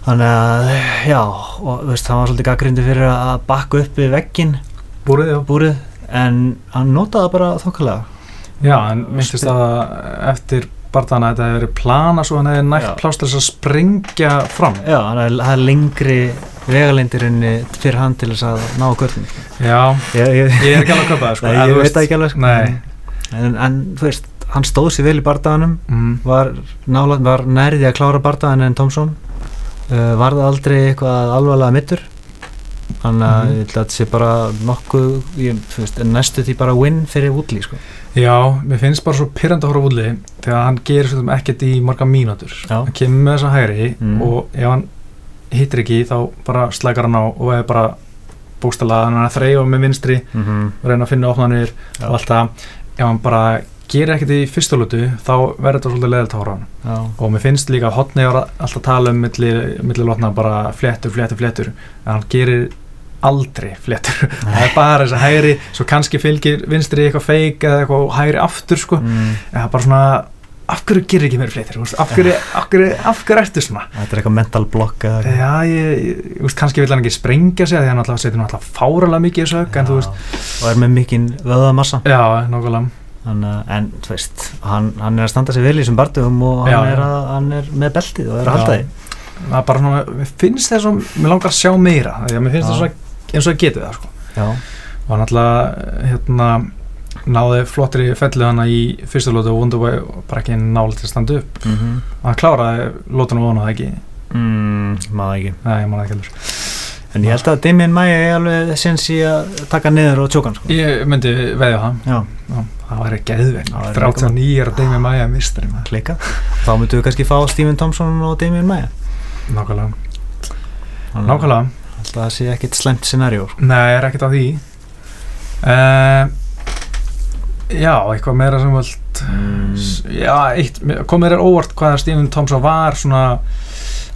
Þannig að, já og veist, hann var svolítið gaggrindi fyrir að bakka upp við veggin
búrið,
búrið en hann notaði það bara þokkalega.
Já, en myndist að eftir barðana þetta hefði verið plana svo hann hefði nægt
Já.
plást til þess að springja fram.
Já, að það er lengri vegalindirinni fyrir hann til þess að ná göttin
Já,
ég, ég,
ég er ekki alveg að köpa það sko.
Ég veit það ekki alveg sko. En, en þú veist, hann stóð sér vel í bardaganum
mm,
var, var nærði að klára bardagan en Tomson uh, varði aldrei eitthvað alvarlega mittur þannig að
Mhm.
ég ætla að þetta sé bara nokkuð ég, en næstu því bara win fyrir Woodley sko.
Já, mér finnst bara svo pyrrandi að horfa Vúli þegar hann gerir svo ekkert í marga mínútur hann kemur með þessa hægri
Mm.
og ef hann hittir ekki þá bara slækar hann á og er bara bókstala hann er að þreyja með vinstri
mm -hmm.
reyna að finna opnanir
Já.
og allt það ef hann bara gerir ekkert í fyrstulötu þá verður þetta svolítið leðilt á hann.
Já,
og mér finnst líka að hotni var alltaf tala um milli, milli lotna bara fléttur, fléttur, fléttur. En hann gerir aldrei fléttur. Það er bara þess að hægri svo kannski fylgir vinstri eitthvað feik eða eitthvað hægri aftur sko.
Mm,
eða bara svona af hverju gerir ekki þú veist, af hverju, af hverju, af hverju ertu svona?
Þetta er eitthvað mental block eða.
Já, ég, ég, veist, kannski vil hann ekki sprengja sig, því hann alltaf setur náttúrulega fáralega mikið í en
Já, og er með mikinn vöðamassa
já, nokkulega,
en þú veist, hann, hann er að standa sig vel í þessum barndugum og hann,
Já,
er að, hann er með beltið og er að halda því.
Það er bara svona, mér finnst þess að, mér langar að sjá meira, því að mér finnst
Já.
þess að, eins og það getið það, sko.
Já,
og hann alltaf hérna náði flottir í fellið hana í fyrstu lótu og Wonderboy og bara ekki nála til að standa upp.
Mm -hmm.
hann kláraði lótunum vona það ekki.
Mm, maður ekki.
Nei, það ekki
En ég held að Damien Maia er alveg sinns í að taka niður og tjóka hann sko.
ég myndi veðja það
Já,
Já, það geðveikt.
Það væri
39 er að Demi Maia
klika. Þá myndum við kannski fá Stephen Thompson og Damien Maia
nákvæmlega.
Að
nákvæmlega.
Það sé ekkit slæmt scenarió sko.
nei, er ekkert á því. Uh, já, eitthvað meira sem völd
Mm.
já, eitt, kom er óvart hvað Stephen Thompson var svona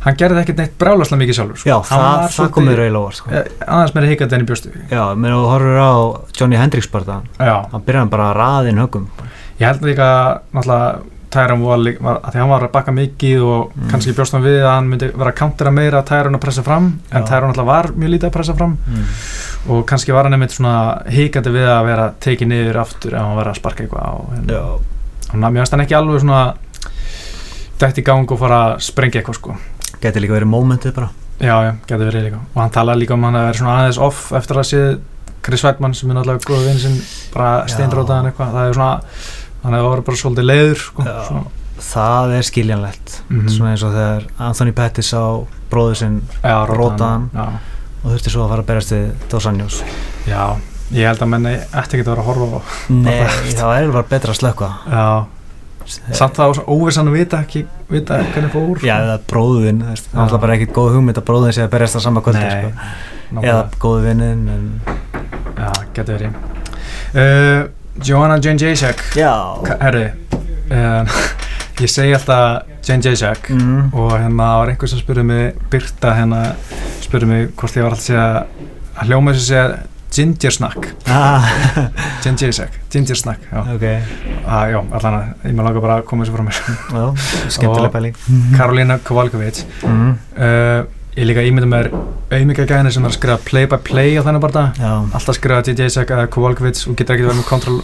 hann gerði ekkert neitt brjálaslega mikið sjálfur sko.
Já, það, það komið reyla óvart sko.
Eh, aðeins meira hikandi enn í bjóstu
Já, menn þú horfur á Johnny Hendricks bara hann byrjaði bara að raðin högum
ég held líka náttúrulega líka- var, að því hann var að bakka mikið og
Mm.
kannski bjóst hann við að hann myndi vera að countera meira að Tyron að pressa fram en
Já.
Tyron náttúrulega var mjög lítið að pressa fram
mm.
og kannski var hann einmitt svona hikandi við að vera tekið niður aftur ef hann var að sparka eitthvað á
Já,
hann dætt í gang og fara að sprengja eitthvað sko
geti líka verið momentið bara.
Já, já, getur verið líka. Og hann talaði líka um hann að vera svona aðeins off eftir að sé Chris Weidmann sem er náttúrulega góð vinn sinn bara steinrótaðan eitthvað. Það er svona, hann hefur verið bara svolítið leiður sko,
Það er skiljanlegt.
Mhm.
Svona eins og þegar Anthony Pettis á bróður sinn Rótaðan. og þurfti svo að fara að berast við Dos Anjos.
Já, ég held að menni ætti ekki að vera að horfa á
Nei, það er bara betra að slökka
já, samt það á óvissan að vita ekki, vita hvernig fór
Já, eða bróðin, það er alltaf bara ekkit góð hugmynd að bróðin sé að berjast það sama kvöldi sko. eða góð vinnin en...
já, getur verið. Uh, Joanna Jane Jacek. Herri uh, ég segi alltaf Jane Jacek
mm.
og hérna var einhver sem spurði mig Birta hérna spurði mig hvort ég var alltaf að að hljóma þess að segja ginger snack
ah,
ginger snack, ginger snack já,
Ok,
ah, já allan að ég maður langar bara að koma þessu frá mér.
Já, skemmtileg
Og-
pæling.
Karolina Kovalkovic
mm.
uh, ég líka ímynda mér auðmika gæðina sem er að skrifa play by play á þennan bara
Já,
alltaf skrifa J.J. Sack eða Kovalkovic og getur ekki verið með kontrol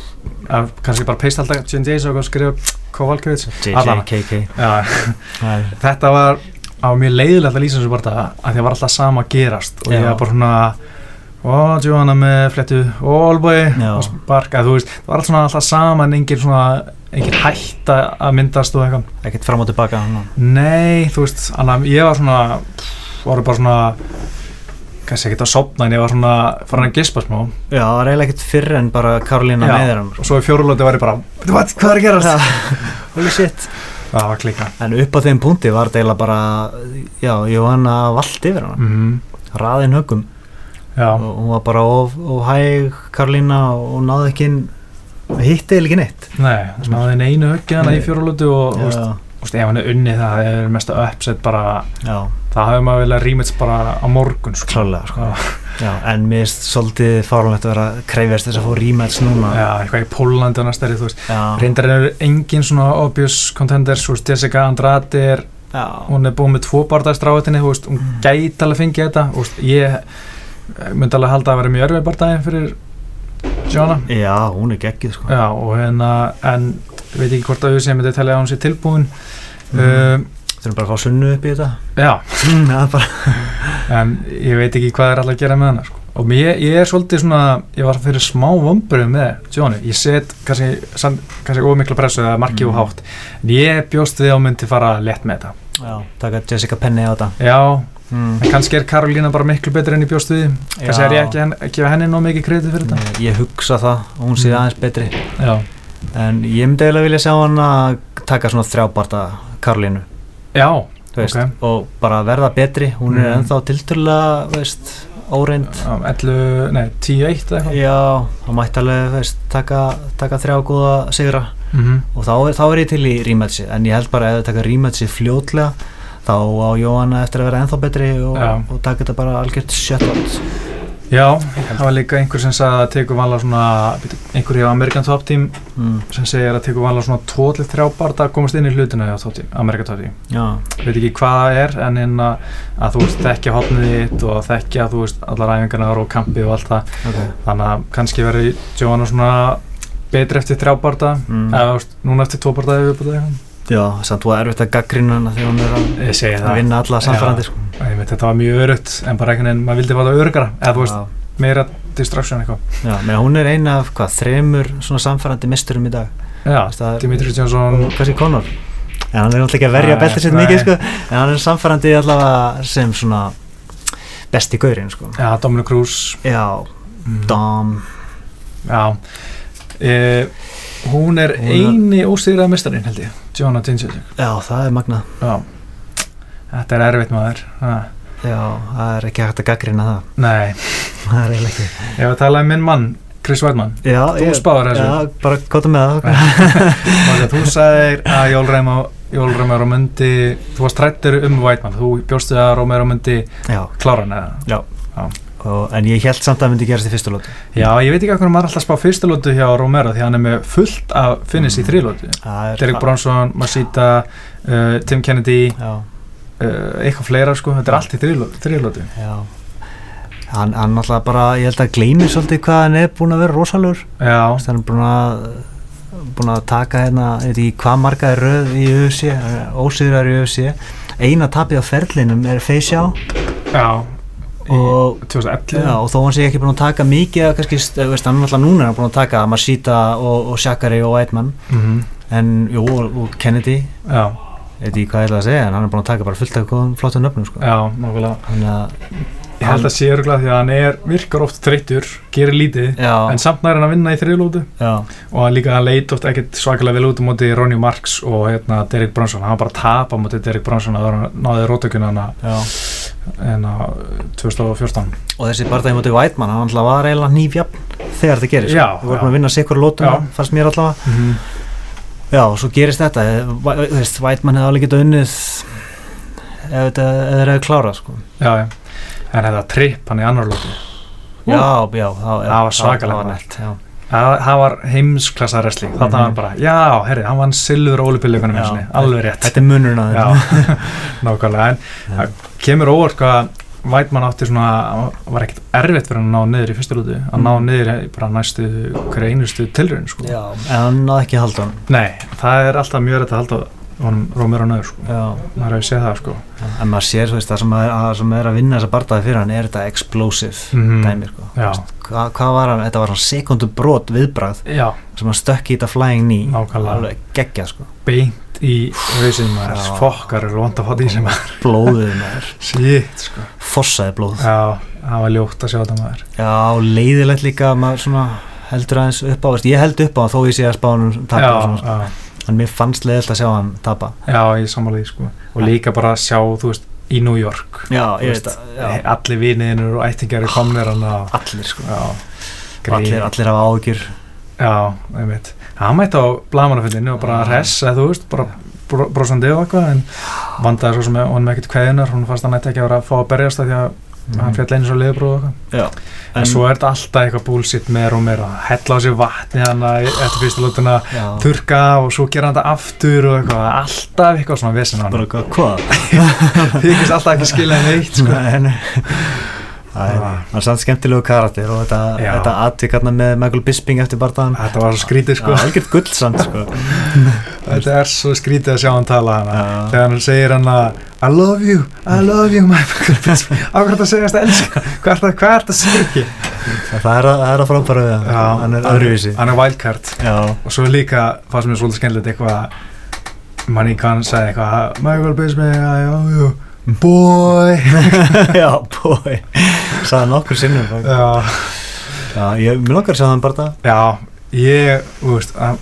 að kannski bara peist alltaf J.J. Sack og skrifa Allan.
JJKK Það
þetta var á mjög leiðilegt að lýsa þessu bara að því að var alltaf sama gerast og ég
Já.
var bara svona ó, Johanna með flettu, ó, Olboi og sparka, þú veist, það var alltaf, svona alltaf sama en engin svona, engin hætta að myndast og eitthvað.
Ekkert fram og tilbaka ná.
nei, þú veist, annað, ég var svona voru bara svona kannski ekkert að sopna en ég var svona farin að gispa smá.
Já, það er eiginlega ekkert fyrr en bara meðir hann.
og svo í fjórulóti var ég bara what, hvað er að gerast?
Holy shit.
Það var klika
En upp á þeim punkti var þetta eiginlega bara Já, Jóhanna vald yfir hann
mm
Raðin högum og hún var bara of, of hæg Karolína og náði ekki inn hitti eða ekki neitt
nei, það náði henni einu höggi hana í
Nei.
fjórulóti og, Þú veist, ef hann er unnið það, er mesta uppsett bara,
já,
það hefur maður vilja rýmits bara á morgun, sko.
klálega sko.
Já,
En mér er svolítið fárlegt að vera að krefjast þess að fá rematch núna
já, eitthvað í Pólandi og næstari, þú veist. Reyndar eru engin svona obvious contenders, þú veist, Jessica Andrade er, hún er búin með tvo barndagstráðinni, þú veist, hún
Mm.
gæti alveg fengið þetta, þú veist, ég eh, myndi alveg halda að vera mjög örfið barndaginn fyrir Jóna.
já, hún er geggið sko.
Já, hérna, en ég veit ekki hvort að auðvitað myndi telja að hún sé tilbúin. Mm.
Þurfum bara að fá sunnu upp í þetta
já, en ég veit ekki hvað er alltaf að gera með hana sko. og mér, ég er svolítið svona ég var fyrir smá vombrið með Johnny ég set kannski, ómikla pressu eða marki
Mm.
og hátt en ég bjóst við á myndi fara létt með þetta
Já, taka Jessica Penny á þetta
já,
mm.
en kannski er Karolína bara miklu betur enn ég bjóst við kannski er ég ekki að gefa henni nóg mikið kredið fyrir þetta.
Ég, ég hugsa það og hún sé
Mm.
aðeins betri.
Já,
En ég myndi eiginlega vilja sjá hann að taka svona þrjábarta Karolínu.
Já,
þú veist,
Ok.
og bara verða betri. Hún er
Mm.
ennþá tilturlega veist, óreind.
Á 11, nei, 10-1 eða eitthvað.
Já, hann mætti alveg veist, taka, taka þrjá góða sigra.
Mhm.
og þá, er- þá er ég til í rematchi en ég held bara að ef það taka rematchi fljótlega þá á Jóhanna eftir að vera ennþá betri og, og taka þetta bara algjört shutout
Já, það var líka einhver sem sagði að tekur vanlega svona, einhver hjá American Top Team
mm.
sem segir að tekur vanlega svona 2-3 barða að komast inn í hlutina hjá Top Team, American Top Team.
já,
Veit ekki hvað það er en inn að, að þú veist þekkja hotnið þitt og þekkja þú veist allar æfingarnar og kampið og allt það.
ok
Þannig að kannski verði Johanna svona betri eftir þrjá barða,
Mm.
eða núna eftir tvo barða ef við búið eitthvað.
Já, samt er erfitt að gaggrina hana þegar hún er að, að vinna alla samfærandi sko.
Þetta var mjög örutt en bara einhvern veginn, maður vildi það örugara eða þú veist, meira distraction eitthvað.
já, menn hún er eina af hvað, þremur svona samfærandi misturum í dag?
Já, Dimitri Johnson
og kannski Conor en hann er náttúrulega ekki að verja beltið sitt
nei.
mikið sko, en hann er samfærandi allavega sem svona besti gaurinn sko.
Já, Dominic Cruz.
Já, Dom.
Já. E, Hún er
Hún
eini óstýrað mestarinn held ég Johanna Tinsic
já, það er magnað.
Já. Þetta er erfitt maður. Ha.
já, það er ekki hægt að gaggrina það.
Nei,
það er eiginlega ekki.
Ég var að tala um minn mann Chris Weidmann
já,
Þú spáðir þessu.
já, bara kóta með það.
Og þú sagðir að Jól Reymar Jól Reymar myndi þú varst trættur um Weidmann þú bjóstu að Romero myndi
já,
klára hann eða?
Já.
Já.
Og, en ég held samt að það myndi gerast í fyrstu lótu
Já, ég veit ekki hvað maður alltaf að spá fyrstu lótu hjá Romero því hann er með fullt af finnis í
Mm. Það er
Derek. Bronson, Masita uh, Tim Kennedy uh, eitthvað fleira sko, þetta er allt í þrýlótu
já. Hann, hann alltaf bara, ég held að gleymi svolítið hvað hann er búin að vera rosalur hann er búin að búin að taka hérna, veit ekki hvað marga er röð í UFC, ósýðrar í UFC eina tapið á ferlinum er Feysjá
já. Í
Og-
2011
Já, og þó hann sé ekki búin að taka mikið kannski, st- veist, hann er alltaf núna er búin að taka Masita og, og Shakari og Whiteman
mm
en, jú, og, Kennedy.
Já,
ég veit ekki hvað ég ætla að segja, en hann er búin að taka bara fullt af góðum flottum nöfnum, sko.
Já, nákvæmlega.
Að,
Ég held að sé örgulega því að hann er virkar oft þreyttur, gerir lítið
já,
en samt nær hann að vinna í þriðlótu og líka hann leit oft ekkert svakalega vel út á móti Ronny Marks og hérna Derek Bronson hann var bara að tapa á móti Derek Bronson að hann náði rótökuna hann
já
en á 2014
og þessi barndagi mútið Whiteman, hann alltaf var eiginlega nýfjafn þegar þetta gerist, við vorum að vinna sikkur lótum, fannst mér allavega.
Mm -hmm.
Já, og svo gerist þetta. Veist, Whiteman hefði alveg getað unnið ef þeir hefði klárað sko.
Já, já. En þetta tripp hann í annar lótu
Já, já, það,
Það var svakalegt, það það var heimsklassa wrestling þarna
Mhm.
var bara, já, herri, hann vann silfur ólupillökunum
Já.
eins og alveg rétt
Þetta er munurinn að þetta
nákvæmlega en það kemur óvart hvað Vætmann átti svona, var ekkert erfitt fyrir að ná niður í fyrstu lútu að ná
Mm.
niður bara næstu hverja einustu tilraun sko.
Já, en hann náði ekki að halda hann
Nei, það er alltaf mjög rétt að halda Rómur á nöður sko. Maður hefur séð það sko.
en maður sér, veist, það sem er, að, sem er að vinna þessa bardaði fyrir hann er þetta explosive
Mhm.
dæmi, sko. Hva, Hvað var hann, þetta var svona sekundu brot viðbragð
Já,
sem hann stökk í þetta flying knee. Geggja, sko.
Beint í hausinn maður, fokkar er vant að fá því sem maður,
Blóðið maður,
shit sko.
fossaði blóð.
Já, það var ljótt að sjá þetta maður.
Já, leiðilegt líka að maður svona heldur aðeins upp á, ég held upp á hann þó ég sé að spánum
Já,
og svona, sko. En mér fannst leiðilegt að sjá hann tapa.
Já, ég því sko. og líka bara að sjá, þú veist, í New York.
Já,
veist, allir viniðinur og ættingar er komnir hann að
allir sko.
Já,
allir, allir hafa ágjur
Já, einmitt. Hann mætti á blamanafillinu og bara
Já.
hress eða þú veist, bara bro- brosandi og eitthvað en vandaði svo sem hann með ekkert kveðinar hún fannst hann ætti ekki að vera að fá að berjast það því að hann fjall einu svo liðbróð og eitthvað en, svo er þetta alltaf eitthvað bullshit með Romero hella á sér vatni hann eftir fyrstu lútuna
já,
þurka og svo gera hann þetta aftur og eitthvað, alltaf eitthvað svona vesen hann
hvað?
þykist alltaf ekki skilja neitt sko.
Nei. Það
Ah.
hann er samt skemmtilegu karakter og þetta, þetta atvik hérna með Michael Bisping eftir bardaðan
þetta var svo skrítið sko.
Já, algjört gull samt sko
þetta er svo skrítið að sjá hann tala hana.
Já.
þegar hann segir hann að I love you, I love you my ákvæmt að segja þetta elska hvað er það, er það að segja
Það er að, það er að frábæra við hann. Hann er öðruvísi.
Hann er wildcard.
Já,
og svo líka fannst mér svolítið skemmtilegt eitthvað manni hann sagði eitthvað Michael Bisping, já, já, boy?
Já, bói Saði nokkur sinnum. Já,
já,
já ég, mér að sjá hann barda
já ég, þú veist að,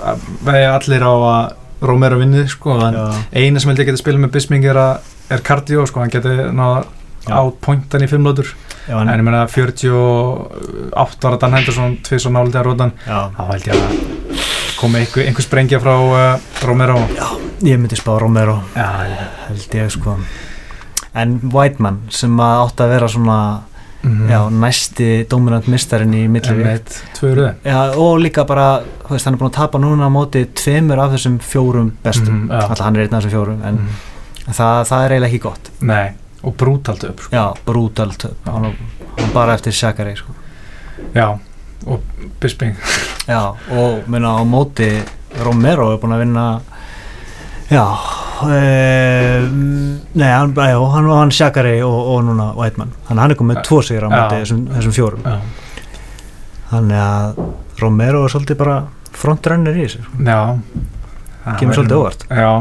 að vegi allir á að Romero vinni, sko, en
Já,
eina sem held ég geti spilað með Bisping er að er kardio, sko, hann geti náða
Já.
á pointan í fimm lótur
já,
en ég meina 48 ára Dan Henderson, tvið svo nálega rótan
já,
þá held ég að komi einhver, einhver sprengja frá uh, Romero.
Ég myndi spá Romero.
Já,
held ég sko. En Whiteman sem að átti að vera svona
Mhm.
já, næsti dominant mistarinn í millivík
Einmitt, tvö röð
Já, og líka bara, veist, hann er búin að tapa núna á móti tveimur af þessum fjórum bestum
Mhm, já.
alltaf hann er einn af þessum fjórum en
Mhm.
það, það er eiginlega ekki gott
Nei, og brútalt upp sko.
já, brútal töp hann, hann bara eftir Shakari sko.
Já, og Bisping
já, og minna á móti Romero er búin að vinna já e, nei, hann, já, hann var hann Shakari og, og núna Whiteman hann, hann er komið með tvo sigur á móti
Já.
þessum, þessum fjórum. Þannig að Romero er svolítið bara frontrunner í þessu. Kemur svolítið óvart.
Já,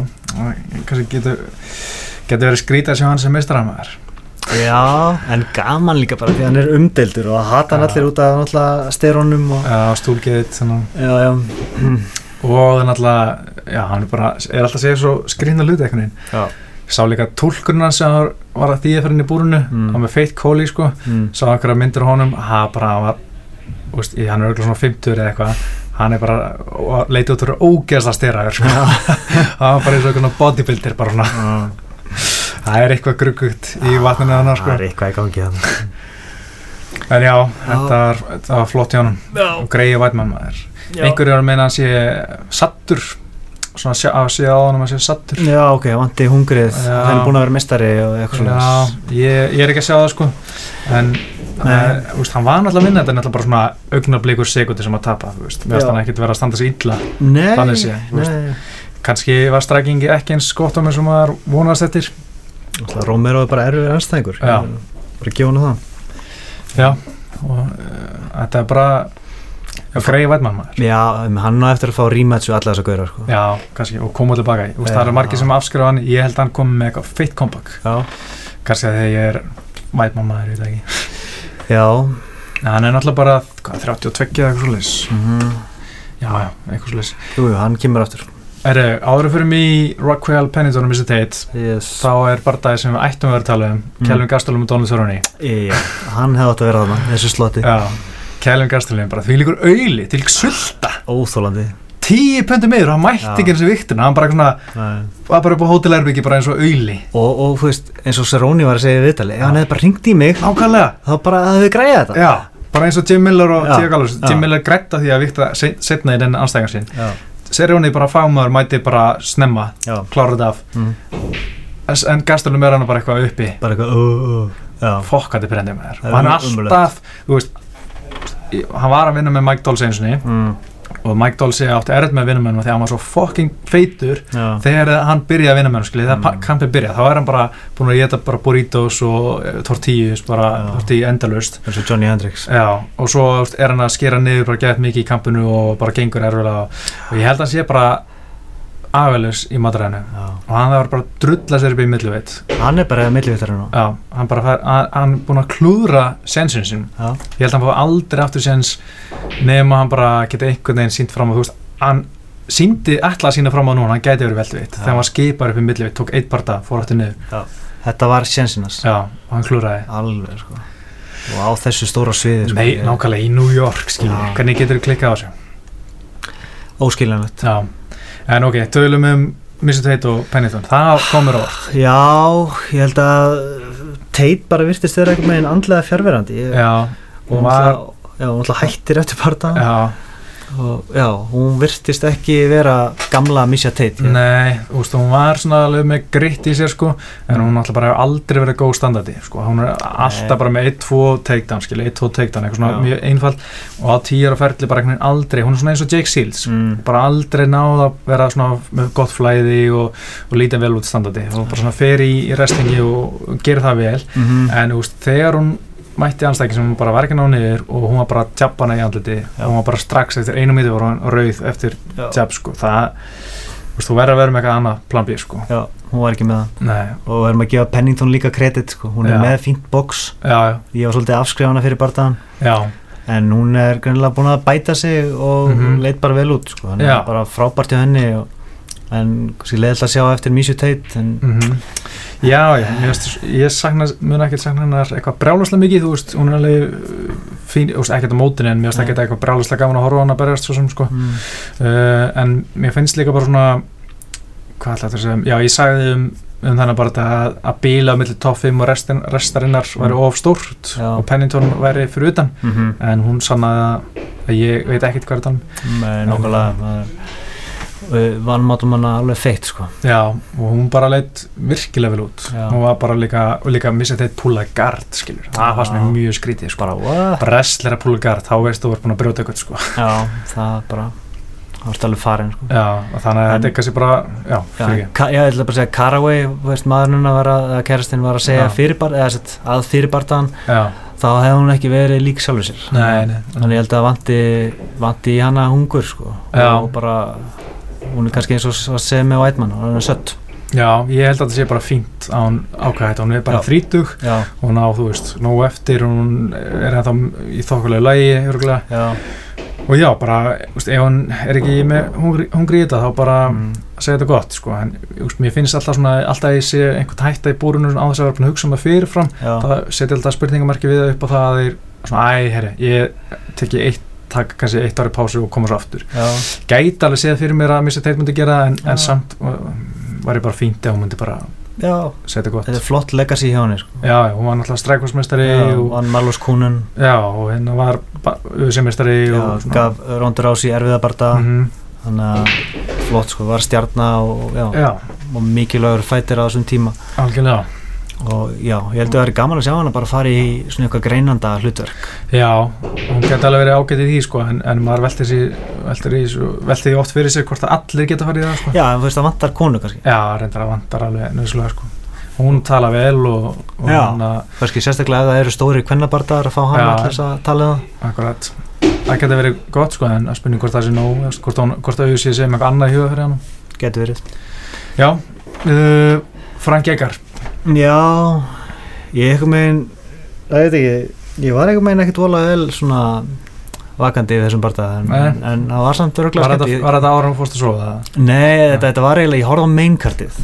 kannski getur getur verið skrítið að sjá hann sem mistramæður
Já, en gaman líka bara því hann er umdeildur og hata hann allir út af styrónum og
svona.
Já, já,
og það er náttúrulega, já, hann er bara er alltaf að segja svo skrýna hluti einhvern veginn.
Já.
sá líka túlkurinn sem var, að þýða fyrir inn í búrunu
Mm.
og með feitt kóli, sko.
Mm.
sá einhverja myndir á honum, ha, bara var úst, hann er auðvitað svona 50 eða eitthvað. Hann er bara, og leiti út fyrir ógeðsla styrraður, sko. Hann var bara eins og einhvern bodybuilder, bara svona. Það er eitthvað gruggugt í vatninu
Það
sko.
er eitthvað í gangi hann
en já, þetta var, þetta var flott hjá og greiði vætmann maður. Einhverju er að meina að hann sé sattur svona að sé á honum að sé sattur
Já, ok, vanti hungrið. Hann er búin að vera mistari og eitthvað svona
Já, ég, ég er ekki að sjá það sko. En
Nei.
uh, úst, hann var náttúrulega að vinna þetta er náttúrulega bara svona augnablikur sekundi sem að tapa þú veist, mér finnst hann ekkert vera að standa sig illa
Nei,
Þannig sé, þú veist. kannski var strækingi ekki eins gott á mér sem maður vonast eftir.
Alltaf Romero er bara erfið anstæðingur
Já.
Bara gefa hann það
já, og uh, þetta er bara já, greiði vætmann maður.
Já, hann á eftir að fá rematch við alla þessa gauðra sko.
já, kannski, og koma tilbaka í. Þú veist, það eru margir sem afskrifa hann. Ég held að hann komi með eitthvað feitt comeback.
Já,
kannski að þegar ég er vætmann maður, ég veit það ekki.
Já.
En hann er náttúrulega bara, hvað, 32 eða eitthvað svoleiðis.
Mm
já, já, eitthvað
Jú, jú, hann kemur aftur
Erðu, áður fyrir mig í Rockwell Pennington. Tate
yes.
þá er bardagi sem við ættum að vera að tala um
Mm.
Kelvin Gastelum og Donald Cerrone.
Já, hann hefði átt að vera þarna, þessu slotti.
Kelvin Gastelum bara því líkur auðli til sulta.
Óþólandi
tíu pöndum meður og hann mætti ekki eins og viktina hann bara svona, var bara upp á hótelherbyggi bara eins og auðli.
Og, og þú veist, eins og Seroni var að segja í viðtali ef hann hefði bara ringt í mig
Nákvæmlega,
þá bara hefði við græðið þetta.
Já, bara eins og Jim Miller og Tíu Gallus. Jim Miller grætta því að vikta setna í den anstæðingar sín.
Já,
Cerrone bara fámaður mætti bara snemma klára þetta af.
Mm.
en, Gastelum er hann bara eitthvað uppi.
Bara eitthvað uh, uh.
fokkandi brendið með þér og hann er alltaf þú veist, hann var að vinna með Mike Dolce eins og
mm.
Og Mike Dolce átti erð með vinnumennum að hann var svo fucking feitur
já.
þegar hann byrjaði að skilji, þegar
Mm.
kampið byrjaði, þá er hann bara búin að geta bara burritos og eh, tortillas bara tortilli endalust
eins og Johnny Hendricks
Já, og svo er hann að skera niður bara gett mikið í kampinu og bara gengur erfilega og ég held að hann sé bara aðvelus í matræðinu
já.
og hann var bara að drulla sér upp í milluveit
hann er bara millivittar nú.
Já, hann bara fær, hann, hann er búin að klúðra sensin sin
já,
ég held að hann fá aldrei aftur sens nema hann bara geta einhvern veginn sínt fram á þú veist, hann síndi alltaf að sína fram á núna, hann gæti verið veldvitt
Já.
þegar hann var skipar upp í millivitt, tók eitt parta fór aftur niður,
þetta var sjensinas
já, og hann klúðraði.
Alveg sko. Og á þessu stóra sviði sko,
Nei, nákvæmlega í New York, skilji,
Já.
hvernig getur þú klikkað á þessu?
Óskiljanlegt.
Já, en ok, tölum um Mr. Tate og Pennington, það komur orð
já, ég held að Tate bara virtist þeirra einhvern veginn andlega fjárverandi
Já,
og
hún var
já, hún alltaf hættir eftir parta
Já,
og já, hún virtist ekki vera gamla Misha Tate ég,
nei, þú veist, hún var svona alveg með gritt í sér, sko en hún alltaf bara hefur aldrei verið góð standardi sko, hún er alltaf bara með 1-2 takedown, skilji, 1-2 takedown, eitthvað svona
Já.
mjög einfald og á tíur og ferli bara veginn aldrei, hún er svona eins og Jake Seals
mm,
bara aldrei náð að vera svona með gott flæði og, og lítið vel út standardi. Og bara svona fer í, í restingi og, gerir það vel.
Mm
en þú veist, þegar hún mætti anstæki sem hún bara var ekki ná niður og hún var bara að tjappa hana í andliti og hún var bara strax eftir einu míti var hún rauð eftir tjapp sko, það þú verður að vera með eitthvað annað plan B sko.
Já, hún var ekki með það.
Nei,
og við erum að gefa Pennington líka kredit sko. hún er
Já.
með fínt box.
Já, já,
ég var svolítið afskrifað hana fyrir bardaðan
já,
en hún er greinilega búin að bæta sig og
Mhm.
leit bara vel út sko. hann er bara frábært hjá henni og, en leiðilt að sjá eftir Misha Tate en
mhm Já, já, veist, ég sakna, mun ekki sakna hennar eitthvað brjálaslega mikið, þú veist, hún er alveg uh, fín, þú veist, ekkert á mótinu en mér
Nei.
ekkert eitthvað brjálaslega gaman að horfa á hana að berjast svo sem, sko,
mm,
uh, en mér finnst líka bara svona, hvað ætla þetta að segja, já, ég sagði um um þannig bara að, að bíla millir top 5 og restin, restarinnar væri
Mm.
of stórt
Já.
og Pennington væri fyrir utan
mm -hmm.
en hún sannaði að ég veit ekkert hvað er að tala um
vannmátum hana alveg feitt sko
Já, og hún bara leitt virkilega vel út
Já.
hún var bara líka, líka missið þetta púlaði gard, skilur, það mér
Já.
mjög skrítið sko.
bara what?
bara wrestler að púla gard, þá veist þú verður búin að brjóta eitthvað sko.
já, það bara það varst alveg farin sko
Já, þannig að þetta er kannski bara já, fyrir
ka, já, ég ætla bara að segja Caraway, veist, maðurinn að vera, að kærastinn var að segja
Já.
fyrirbar, eða sett, að fyrirbartaðan
Já,
þá hefði hún ekki verið lík sjálfur sér
nei, nei,
þannig ég held að vanti, vanti í hana hungur sko og bara hún er kannski eins og að segja með Whiteman hún er sött.
Já, ég held að þetta sé bara fínt að hún þetta, hún er bara
Já.
þrítug
já,
hún á, þú veist, nóg eftir. Hún er ennþá í þokkulegu lægi örgulega,
já,
og já, bara veist, ef hún er ekki með hungri, í þetta þá bara
mm,
segja þetta gott, sko. En veist, mér finnst alltaf svona, alltaf ég sé einhvern hætta í búrinu á þess að vera að hugsa um það fyrirfram það setja alltaf spurningamarki við það upp á það að þeir svona, æ, herri, ég teki eitt takk kannski eitt ári pásu og koma svo aftur.
Já,
gæti alveg séð fyrir mér að Mr. Tate myndi gera en, en samt uh, var ég bara fínt ef hún myndi bara
já.
þetta gott.
Þetta er flott legacy hjá henni sko.
Já, hún var náttúrulega og,
hann Marlos Kunin
já, og hérna var og
gaf Rondur Ás í erfiðabarta
mm
þannig að flott sko, var stjarnar og, og mikilvægur fætir á þessum tíma.
Algjörlega
og já, ég held að það er gaman að sjá hana bara fara í svona eitthvað greinanda hlutverk
Já, hún geti alveg verið ágætið í því sko, en, en maður velti því, velti því, oft fyrir sér hvort að allir geta farið í það sko.
já, en þú veist það vantar konu kannski
Já, reyndar að vantar alveg nöðslega sko. Hún tala vel og, og
Já.
hann að,
kannski sérstaklega ef það eru stóri kvennabardaðar að fá til þess að tala um
akkurat, það geti verið gott sko, en að spurning hvort það sé nóg, veist, hvort, að auðvitað sé með eitthvað annað í huga fyrir hann.
getur verið
Já, uh, Frank Egar,
já, ég eitthvað megin það veit ekki ég var eitthvað megin ekkert vola vel svona vakandi í þessum bardaða en, en, en það var samt örgulega
þetta, var þetta ára hún fórst að sofa? Það?
nei, þetta, þetta var eiginlega, ég horfði á mainkartið.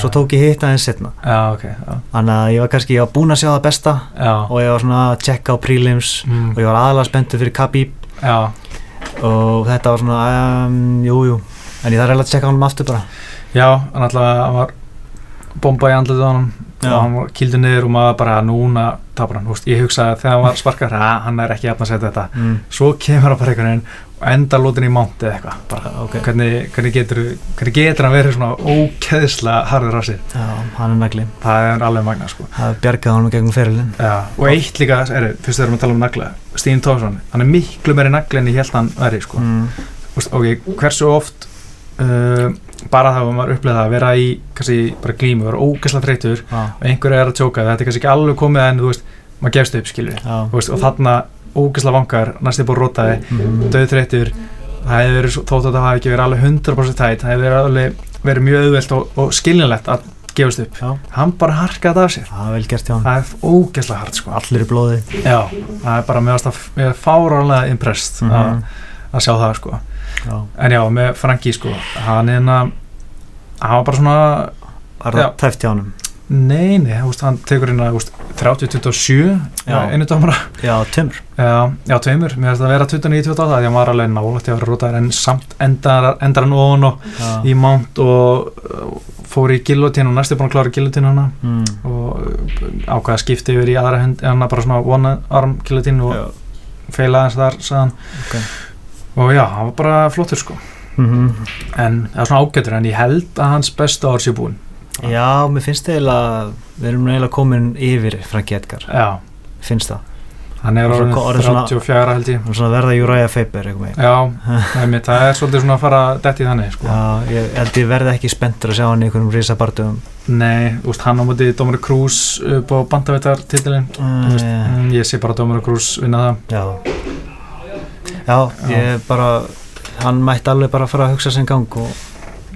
Svo tók ég hitt aðeins setna
Já, ok, já,
þannig að ég var kannski, ég var búinn að sjá það besta
já,
og ég var svona að checka á prelims
mm,
og ég var aðalega spenntur fyrir Khabib. Og þetta var svona, um, jú, jú. En ég þarf eiginlega að checka hann um aftur bara.
Já, hann alltaf, hann var bomba í andlið á hann og hann kildur niður og maður bara núna tapar hann, ég hugsaði að þegar hann var sparkar hann er ekki jafn að setja þetta.
Mm.
svo kemur hann bara einhvern veginn og endar lótin í mánt eða eitthvað. Bara,
ok,
hvernig, hvernig, getur, hvernig getur hann verið svona ókeðslega harður á sér?
Já, hann er nagli.
Það er alveg magna sko.
Það bjargaði hann gegnum ferilinn.
Já, og eitt líka, er, fyrst þegar við tala um nagla. Stín Tófsson, hann er miklu meiri nagli en ég held hann væri sko.
mm.
Úst, ok, hversu oft uh, bara það var maður upplegað að vera í kannski bara glímu, vera ógæsla þreytur
já,
og einhver er að tjóka, þetta er kannski ekki alveg komið en þú veist, maður gefst upp skilur.
Já,
veist, og þarna ógæsla vangar, næstu búið rótaði
mm.
döð þreytur það hefði verið, þótt að það hafi ekki verið alveg 100% tætt, það hefði verið, alveg, verið mjög auðvelt og, og skiljanlegt að gefast upp.
Já,
hann bara harkaði af sér.
Það er vel gert hjá hann
það er ógæsla hart sko.
Allir í blóði.
Já, það er bara að er fáránlega impressed
mm
að, að sjá það sko
já,
en já, með Franki sko. Hann er hérna hann var bara svona,
var það tæft hjá hann
nei, nei, veist, hann tekur hérna þú veist, 30-27
Já.
einu dómara
já, tömur
já, já, tveimur, mér finnst það að vera 29-28 því hann var alveg nálægt í að vera rótaður en samt endar, hann ofan og
já,
í mánt og uh, fór í gillotín og næstu búin að klára gillotín hana.
Mm.
og uh, ákvaða að skipta yfir í aðra hend en bara svona one arm gillotín og feila aðeins þar sagðan
ok
og já, hann var bara flottur sko.
Mm
en það er svona ágættur en ég held að hans besta ár sé búinn.
Já, mér finnst það eiginlega við erum eiginlega komin yfir Franki Edgar.
Já,
finnst það.
Hann er orðin
orðinn svona-
34 held ég.
Hann er svona verða eitthvað með
já, einmitt, það er svolítið svona að fara dætt í þannig sko.
Já, ég held ég verði ekki spenntur að sjá hann í einhverjum risabartum
nei, úst, hann á móti Dómari Krús upp á bandavættar titilin
uh,
mm, ég sé bara Dómari Krús vinna það.
Já Já, ég bara hann mætti alveg bara fara að hugsa sinn gang og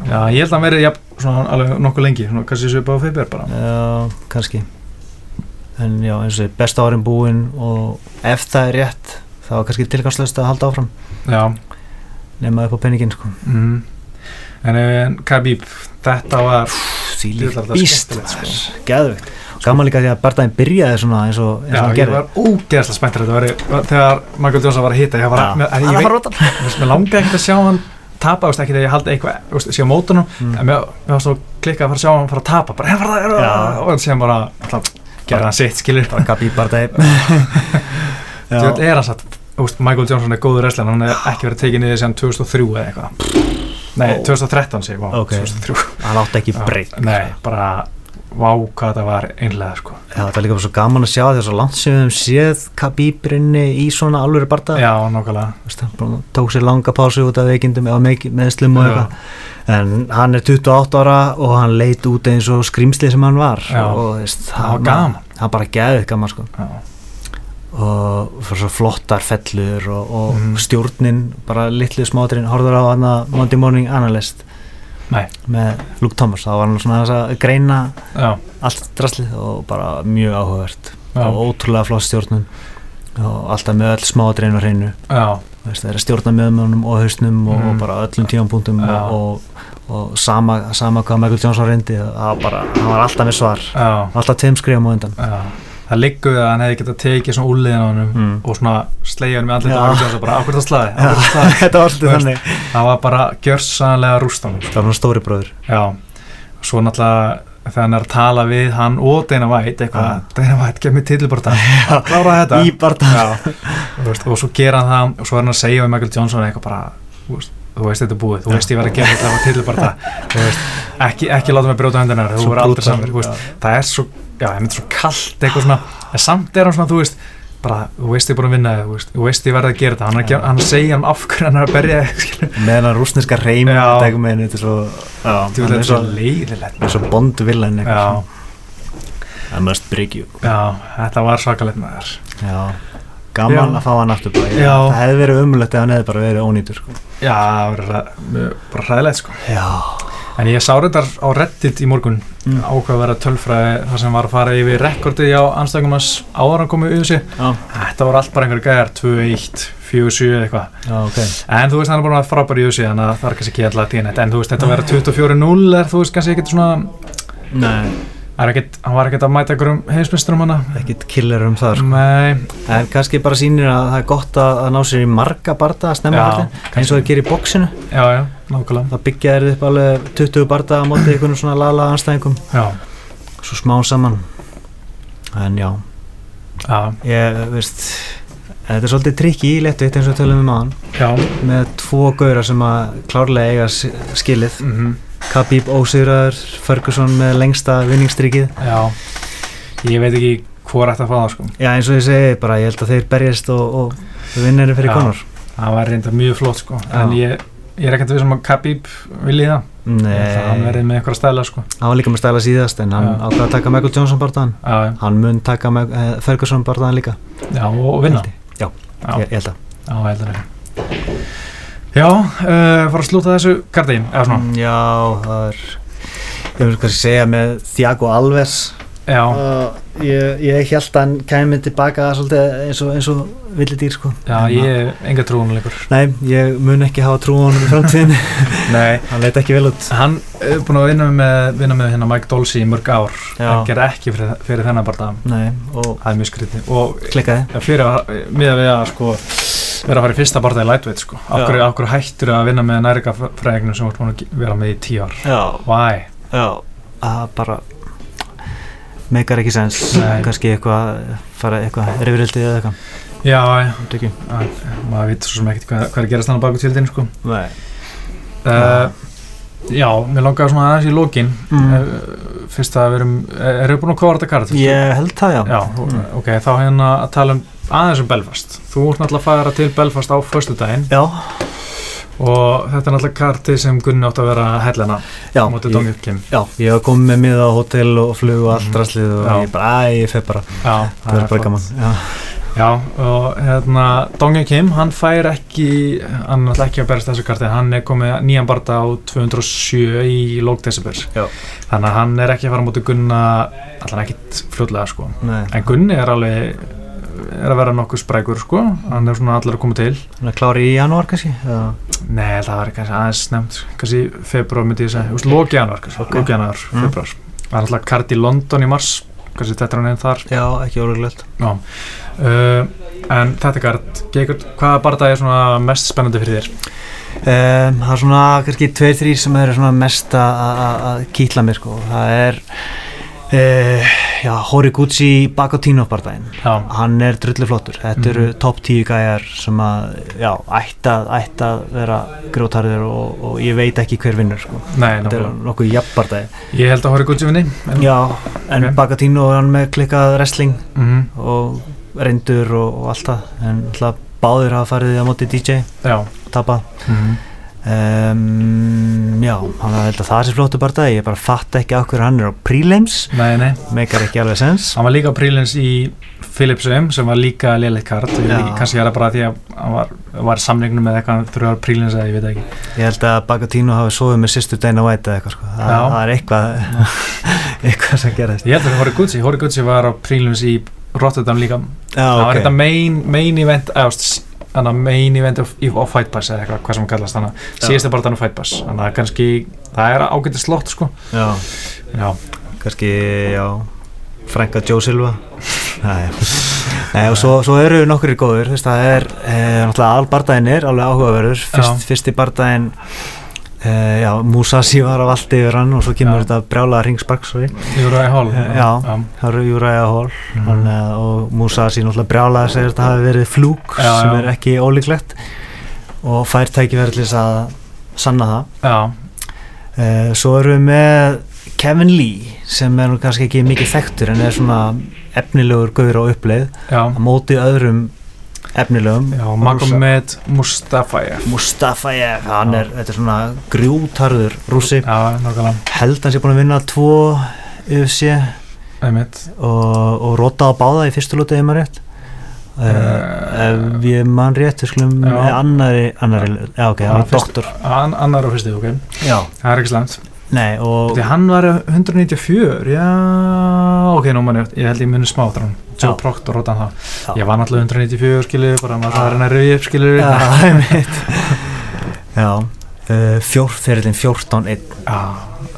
já, ég held að hann verið ja, svona alveg nokkuð lengi svona, kannski svipa á Feiber bara
já, kannski en já, eins og besta árin búin og ef það er rétt þá er kannski tilgangslöst að halda áfram
já,
nema upp á penningin sko.
mm. en, en Khabib þetta var þetta
býst
sko.
sko. Geðvögt gaman líka því að barndaginn byrjaði svona eins og, eins
Já,
og hann
ég
gerði.
var ógeðslega spenntur. Þetta var, þegar Michael Johnson var að hitta ég var,
Já, hann
ég, veit, Mér langaði ekkert að sjá hann tapa, þú veist, ekki þegar ég haldi eitthvað á mótunum,
Mm.
en mér, var svo klikkað að fara að sjá hann fara að tapa, bara, hérna var það,
Já.
hérna og síðan bara, alltaf, gera hann sitt, skilur
bara Gabi Bardei
þú veit, er hann satt, þú veist, Michael Johnson er góður wrestler, hann er ekki verið tekið niður síðan 2003 eða eitthvað. Nei,
Ó.
2013 sé, vá,
Ok.
2003
hann átti ekki
Já,
breyk
nei, bara, vá, hvað þetta var einlega, sko.
Já, það er líka svo gaman að sjá því að svo langt sem við höfum séð Khabib-rinni í svona alvöru barda
já,
bara tók sér langa pásu út af veikindum eða með, meðslum og eitthvað. En hann er 28 ára og hann leit út eins og skrýmsli sem hann var.
Já.
og veist,
það var gaman.
hann bara geðið gaman sko.
Já,
og fyrir svo flottar fellur og, og
Mhm.
stjórnin bara litlu smátrinn, horfður á hann að Monday Morning Analyst
nei,
með Luke Thomas, þá var hann svona að greina
já,
allt draslið og bara mjög áhugavert. Og ótrúlega flott stjórnun. Og alltaf með öll smáadrein á hreinu. Það er að stjórna meðmönum og hausnum og,
Mm.
og bara öllum tímanpunktum
Já.
og, og, og sama, sama hvað Michael Johnson reyndi það var bara, hann var alltaf með svar.
Já,
alltaf tveim skrifum á undan.
Já það liggur að hann hefði getað tekið svona úliðin á hann
Mm.
og svona slegja hann með allir
Já.
og hann bara, ákveð það ákveð slaði
þetta var alltaf þannig.
það var bara gjörsanlega rúst á hann
það var hann stóri bróður
já, svo náttúrulega þegar hann er að tala við hann og Dana White eitthvað. Dana White, gef mér til bara það klára þetta.
Í
veist, og svo gera hann það og svo er hann að segja við Michael Johnson eitthvað bara þú veist, þetta er búið, þú veist ég verð að gera þetta var ekki, ekki láta mig brjóta hendunar
Svo
það er svo, já, það er svo kallt eitthvað svona, en samt er hann svona, þú veist bara, þú veist ég er búin að vinna þig, þú veist ég verð að gera þetta, hann gera, hann segja hann af hverju hann er að berja þig, skilur
með hann rúsneska reym
Já.
þetta er svo, já,
veist,
hann
þetta
er
svo leiðilegt.
er svo bond villan
já,
I must break you.
Já, þetta var svakalegt með þér
já, gaman
Já.
að fá hann aftur bara,
Já.
það hefði verið umulegt ef hann hefði bara verið ónýtur sko.
já, það mjög- bara hræðilegt sko. En ég sá þetta á Reddit í morgun
Mm.
ákvað að vera tölfræði þar sem var að fara yfir rekordið á anstöngum hans áður hann komið yfir sig
já,
Þetta var allt bara einhverju gæjar 2-1, 4-7 eða eitthvað.
Já, ok.
En þú veist hann er vera frábær í sig þannig að það er kannski ekki alltaf tína En þú veist þetta vera 24-0 er þú veist kannski ekkert svona
nei,
ekkert, Hann var ekkert að mæta einhverjum heimsmyndstunum hana
ekkit killer um það sko. En kannski bara sýnir að það er gott að, að ná sér í marga barda að snemma fætti eins og það gerir í bóksinu
já, já,
það byggja þeir upp alveg 20 barda á móti einhvern svona lala anstæðingum.
Já,
svo smá saman. En já,
já,
ég veist þetta er svolítið trikki í léttuitt eins og við tölum um aðan
já.
Með tvo gauðra sem að klárlega eiga skilið.
Mm
Khabib ósigraður, Ferguson með lengsta vinningstrykið
Já, ég veit ekki hvað er þetta að fá það sko.
Já eins og ég segi bara ég held að þeir berjast og, og vinnir fyrir
Já.
konur.
Það var reynda mjög flott sko. En
Já.
ég, ég er ekkert við sem að Khabib vilji það. Að hann
Nei,
verið með einhverja stæla sko.
Hann var líka með stæla síðast en hann
Já.
ákvað að taka Michael Johnson bardaðan
Já, já,
hann mun taka Meg- eh, Ferguson bardaðan líka.
Já og, og vinna.
Held ég. Já,
Já,
ég, ég held að.
Já, heldur ekki Já, uh, fara að slúta þessu karti eða svona?
Mm, Já, það er ég vil kannski segja með Thiago Alves.
Já,
uh, ég, ég held að hann kæmi tilbaka svolítið eins og, eins og villidýr sko.
Já, ég enga trúinu leikur
Nei, ég mun ekki hafa trú á hann í framtíðin
Nei,
hann leit ekki vel út.
Hann er búin að vinna með, vinna með hérna Mike Dolce í mörg ár.
Já.
Það gerði ekki fyrir, fyrir þennan bara
Nei, og
Það er mjög skrítið. Og
klikkaði.
já, fyrir að, miða við að sko vera að fara í fyrsta barða í lightweight sko. Akkur, akkur hættur að vinna með nærika fræðignum sem búin að vera með í tíu ár?
Já,
Why?
já. Það bara meikar ekki sens. Kannski eitthvað fara eitthvað rifrildi eða eitthvað.
Já, já, maður veit svo sem ekkert hvað, hvað er að gerast þannig baku tildin sko.
Nei.
Uh, Já, mér langaði svona aðeins í lokin.
Mm.
uh, Fyrst að við erum Erum við búin að kóra þetta kart?
Ég held það já.
Já, ok, þá hérna að tala um aðeins um Belfast. Þú ert náttúrulega að fara til Belfast á föstudaginn.
Já,
og þetta er náttúrulega karti sem Gunni átt að vera hellena
já,
á móti
ég, já, ég hef komið með miða á hótel og flug og allt
Mhm.
draslið og
Já.
ég bara, æ, ég feg bara.
Já,
það er bara gaman. Já,
Já, og hérna Dongil Kim, hann fær ekki hann er náttúrulega ekki að berast þessu karti hann er komið nýjan barda á 207 í lók december
Já.
þannig að hann er ekki að fara móti Gunna allan ekkit fljótlega sko.
Nei,
en Gunni er alveg er að vera nokkuð sprækur sko. Hann er svona allir að koma til.
Hann er klári í janúar kannski
Nei, það var kannski aðeins nefnt kannski februar myndi ég segja, lóki januar kannski,
Ok.
lóki januar,
Mm.
februar það er alltaf kart í London í mars. Kannski þetta er hann einn þar.
Já ekki óruglega
uh, en þetta kart, hvaða barða er svona mest spennandi fyrir þér?
Um, það er svona kannski tveir, þrýr sem eru svona mest að- að að kýtla mér sko. það er uh, já, Horiguchi Bakotino
Já,
hann er drullu flottur þetta eru
Mhm.
topp tíu gæjar sem að já, ætti að, ætti að vera grótarður og, og ég veit ekki hver vinnur sko.
nei,
þetta er nokkuð jafnbardagi
Ég held að horfa Gucci vinni en,
já, en
Ok.
Bakotino er hann með klikkað wrestling
Mhm,
og reyndur og, og allt það. En alltaf báður hafa farið á móti DJ
Já.
Tapa.
Mhm.
Um, já, hann held að það sé flóttu bardagi ég bara fatt ekki hverju hann er á
nei
meikar ekki alveg sens.
Hann var líka á prílins í Philipsum sem var líka léleitt kart. Kannski er það bara því að hann var, var samningnum með eitthvað þrjóðar prílins eða ég veit ekki.
Ég held að Bagatino hafi sofið með sýstu Dana White eða eitthvað sko. Þa, það er eitthvað eitthvað sem gerðist
Ég held að Hori Gucci, Hori Gucci var á prílins í Rotterdam líka. Það var
ok.
þetta main, main event eða þannig að main event of, of Fight Pass eða eitthvað, hvað sem kallast þannig
Já.
síðast er bara þannig Fight Pass. Þannig að kannski, það er ágætið slott sko.
Já,
já,
kannski, já Franka Joe Silva. Nei, og svo, svo eru nokkur góður þú veist, það er, e, náttúrulega albardaginn er alveg áhugaverður, Fyrst, fyrsti bardaginn e, já, Musashi var á allt yfir hann og svo kemur
Já.
þetta brjálaða ringspark
í hól
Eh, já. það eru Júræja Hall.
Mhm.
hann, e, og Musashi náttúrulega brjálaða segir þetta hafi verið flúk
Já,
sem er ekki ólíklegt og fær þess að sanna það. Uh, svo erum við með Kevin Lee sem er nú kannski ekki mikið þekktur en er svona efnilegur gauður á uppleið. Á móti öðrum efnilegum.
Magomed Mustafayev
Mustafa ég, hann er, þetta er svona grjútarður
nákvæmlega,
held hann sé búin að vinna tvo UFC og, og rota á báða í fyrstu lúti ef maður rétt. Uh,
Eh,
ef ég mann rétt við skulum annari, annari já. ok, hann er
fyrst-
doktor.
An, annar á fyrstu, ok.
Já,
það er ekki slæmt
nei og
því hann var 194 já, ok, nú mann ég ég held ég muni smá þar hann Joe. Proctor rótan það
Já.
ég var náttúrulega 194 skilur bara maður það er hennar rauði upp skilur
Já, einmitt Já, uh, fjórferðin 14-1
Já,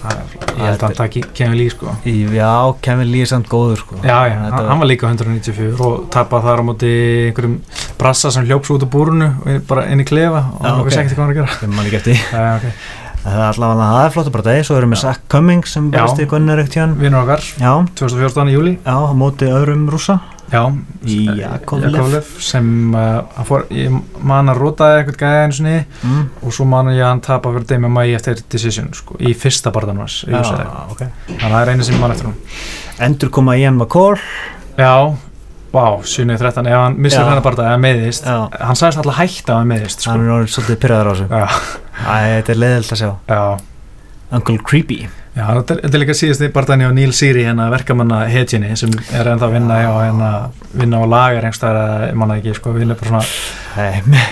það er- ég held að taki kemur lík sko
í, Já, Lee er samt góður sko.
Já, já, hann, hann var líka 194 og tapað þar á móti einhverjum brassa sem hljóps út úr búrunu og bara inn í klefa og hann vissi ekkert hvað hann var að gera. Já, ok.
Það er allavega, það er flottu bara degi Svo erum við Zach Cummings sem barst í Gunnar ekkert hjá hann
Vinnur okkar,
Já,
2014 í júli
já, á móti öðrum rúsa
Já,
Í Jakovlev.
Jakovlev sem uh, fór, ég man að rótaði eitthvað gæði einu sinni
mm.
og svo man ég að hann tapa fyrir Demi Mai eftir decision sko, í fyrsta barðan hans.
Já, ok.
Þannig að það er einu sem ég man eftir hún
Endur koma Ian McCall.
Já, vá, 7-13 ef hann missir
Já.
hennar barða eða meðist
Já,
hann sagðist alltaf hægt að meðist sko.
hann er orðið svolítið pyrraður á þessu. Æ, þetta er leiðilt að sjá.
Já.
Uncle Creepy
Já, þetta er, líka síðast í barðanni á Neil Siri hérna verkamanna hetjunni sem er ennþá að vinna á hérna, vinna á lagar einhverstaðar ég manna ekki, sko, vinna bara svona
Nei,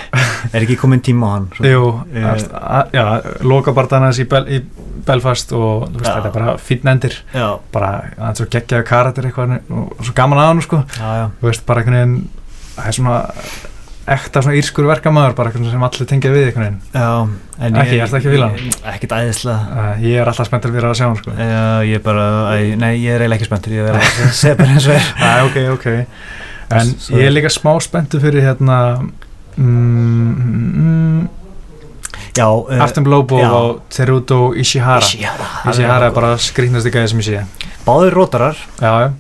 er ekki komin tíma á hann? Svo.
Jú, að, já, loka barðannas í, Bel, í Belfast og veist, þetta er bara fínn endir.
Já,
bara, það er svo geggjaðu karakter eitthvað og svo gaman að hann, sko.
Já, já.
Veist, bara einhvern veginn það er svona ekta svona írskur verkamæður bara veginn sem allir tengja við einhvern veginn.
Já, en
Ekki, ertu ekki að hann?
Ekkert æðislega
uh, ég er alltaf spenntur fyrir að sjá hann sko.
Já, ég er bara, æ, nei, ég er eiginlega ekki spenntur Ég er að segja bara eins og er.
Ok, ok. En
Svo-
ég er líka smá spenntur fyrir hérna mm, mm,
Já, uh,
Artem Lobov
já.
og Teruto Ishihara.
Ishihara
Ishihara er bara skrýtnasti gæði sem ég sé.
Báðir rótarar.
Já, já,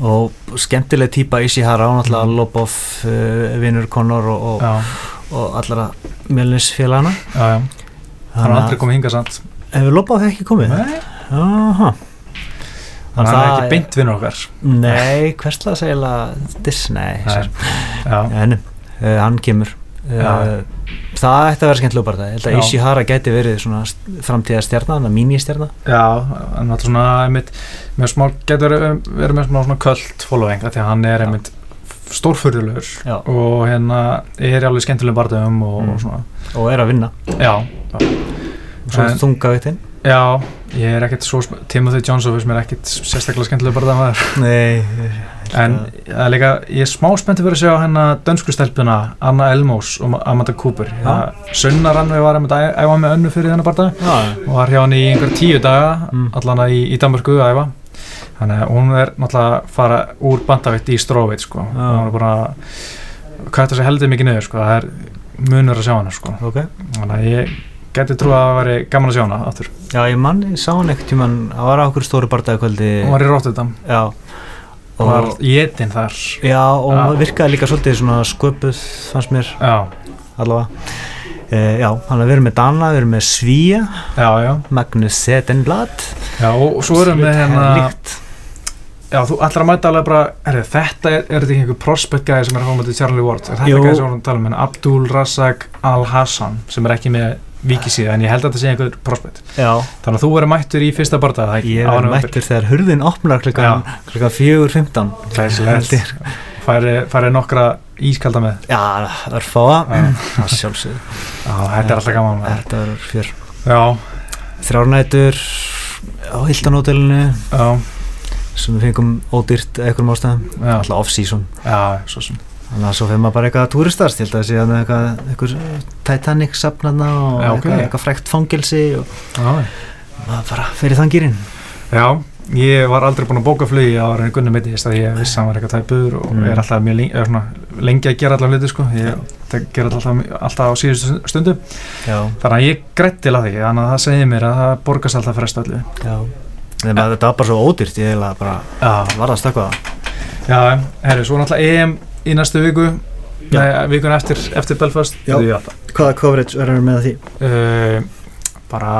og skemmtileg típa Ishihara og náttúrulega
Mhm.
Lobov, uh, Vinur Connor og, og, og allra
já. hann er aldrei komið hingað samt
Hefur Lobov ekki komið?
Nei, hann er ekki beint vinnur okkar
Nei, hverslega segila Disney
Nei. já,
En uh, hann kemur uh,
Já.
Það ætti að vera skemmtilega bara það Ég held að
Já.
Ishihara gæti verið svona framtíða stjarnan, mínistjarnan
Já, hann er svona einmitt, með smá, getur verið með svona köld following því að hann er
Já.
einmitt stórfurðulegur
Já.
og hérna er alveg skemmtilegum barðum og,
Mm.
og svona
og er að vinna
já,
og svo
En-
þunga vitinn
já, ég er ekkert svo Timothy Johnson finnst mér ekkert sérstaklega skemmtilegur barðamaður
Nei
en það er líka, ég er smá spenntið fyrir að sjá hennar dönsku stelpuna Anna Elmos og Amanda Cooper. Ja. Sunna Rannvei var einmitt að æfa með önnu fyrir þennan
Já,
og var hjá hann í einhver tíu daga
Mm.
allan að í, í Danmarku að æfa. Þannig að hún er náttúrulega að fara úr bandavitt í stróvitt sko. Og hún er bara kvæta sér heldur mikið niður sko. Það er munur að sjá hana sko.
ok.
Þannig að ég geti trú að það væri gaman að sjá hana aftur.
Já, ég mann, ég sá hann ekkert tímann, það var á okkur stóru bardagakvöldi
hún var í Rotterdam.
Já
og var
og,
jétin þar.
Já, og hún virkaði líka svolítið svona sköpuð, fannst mér.
Já,
allavega. E, Já, hann er verið með Dana, við erum með Svíja
já, já,
Magnus Setenblad
já og svo erum við hérna
Líkt
já, þú ætlar að mæta alveg bara er, þetta er, er þetta ekki einhver prospect gæði sem er að til Charlie Ward? Er þetta gæði sem við vorum að tala um en Abdul Razak Al-Hassan sem er ekki með vikisíða en ég held að þetta sé einhver prospect
Já,
þannig að þú verður mættur í fyrsta barða
ég er mættur þegar hurðin opnar klukkan klukkan 4.15
Glæsilegt. færi, færi nokkra ískalda með.
Já. Það sjálfsögðu.
Já, þetta er alltaf gaman.
Þetta er
já,
Þrjárnætur á Hildanótelinu sem við fengum ódýrt eða einhverjum ástæðum. Alltaf off-season.
Já, svo sem
þannig að svo fyrir maður bara eitthvað túristast ég held að eitthvað, eitthvað Titanic safnarna og
Já, ok.
eitthvað, eitthvað frekt fangelsi og maður bara fyrir þann gýrin
já, ég var aldrei búin að bóka flugi á reyni Gunni mitt að ég vissi að hann var eitthvað tæpur og
Mm.
er alltaf mjög lengi, er svona, lengi að gera allar hluti sko. ég gera alltaf, alltaf á síðustu stundu.
Já,
þannig að ég greitt til að því þannig að það segir mér að það borgast alltaf frest öllu.
Þetta var bara svo ódýrt, ég heila bara
já,
var það. Stökkvað
já, herri, svo náttúrulega EM í næstu viku. Nei, vikun eftir, eftir Belfast.
Hvaða coverage verður með því?
uh, bara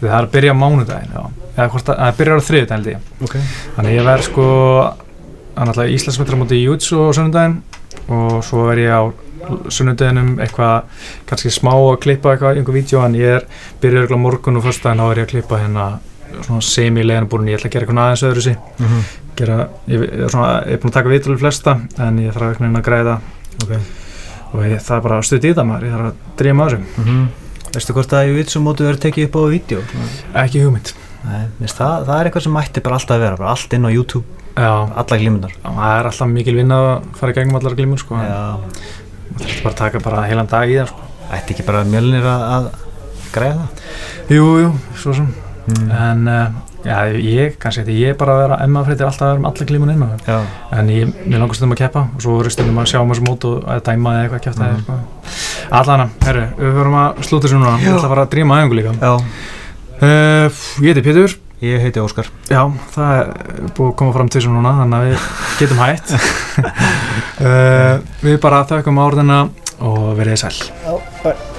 það er að byrja að, það byrjar á þriðudaginn held ég.
Ok.
Þannig ég verð sko Íslandsmetra mútið í Júts og sunnudaginn og svo er ég á sunnudaginnum eitthvað kannski smá að klippa eitthvað í einhver vídeo en ég er byrjar morgun og fyrstaginn þá er ég að klippa hérna svona semi-leginbúrin, ég ætla að gera eitthvað aðeins öðru sig
mm -hmm.
gera, ég, ég, er svona, ég er búin að taka viðtölu flesta en ég þarf eitthvað að græða.
Ok.
Og ég, það er bara stutt í það maður, ég þarf að drýja maður
mm Veistu hvort að Jujutsu mótu verður tekið upp á vídeo?
ekki hugmynd.
Nei, minnst það, það er eitthvað sem mætti bara alltaf að vera bara allt inn á YouTube,
já,
alla glímundar
það er alltaf mikil vinna að fara í gegnum allar glímur sko, það þarf bara að taka bara heilan dag í það sko.
ætti ekki bara mjölnir að, að græða? Það
jú, jú, svo sem
mm.
en uh, já, ég, kannski þetta ég bara að vera emma fréttir alltaf að vera með allar glímun inn á þeim.
Já,
en ég, mér langast um að keppa og svo voru stundum að sjá um þessu mót og að dæma eða eitthvað að kæfta
Mhm.
mm. sko. allana, herru, við förum að slúta þessu núna, ég ætla að fara að drýma aðeingu líka uh, ég heiti Pétur
ég heiti Óskar
Já, það er búið að koma fram til þessu núna þannig að við getum hætt uh, Við bara þökkum á orðina og verið sæl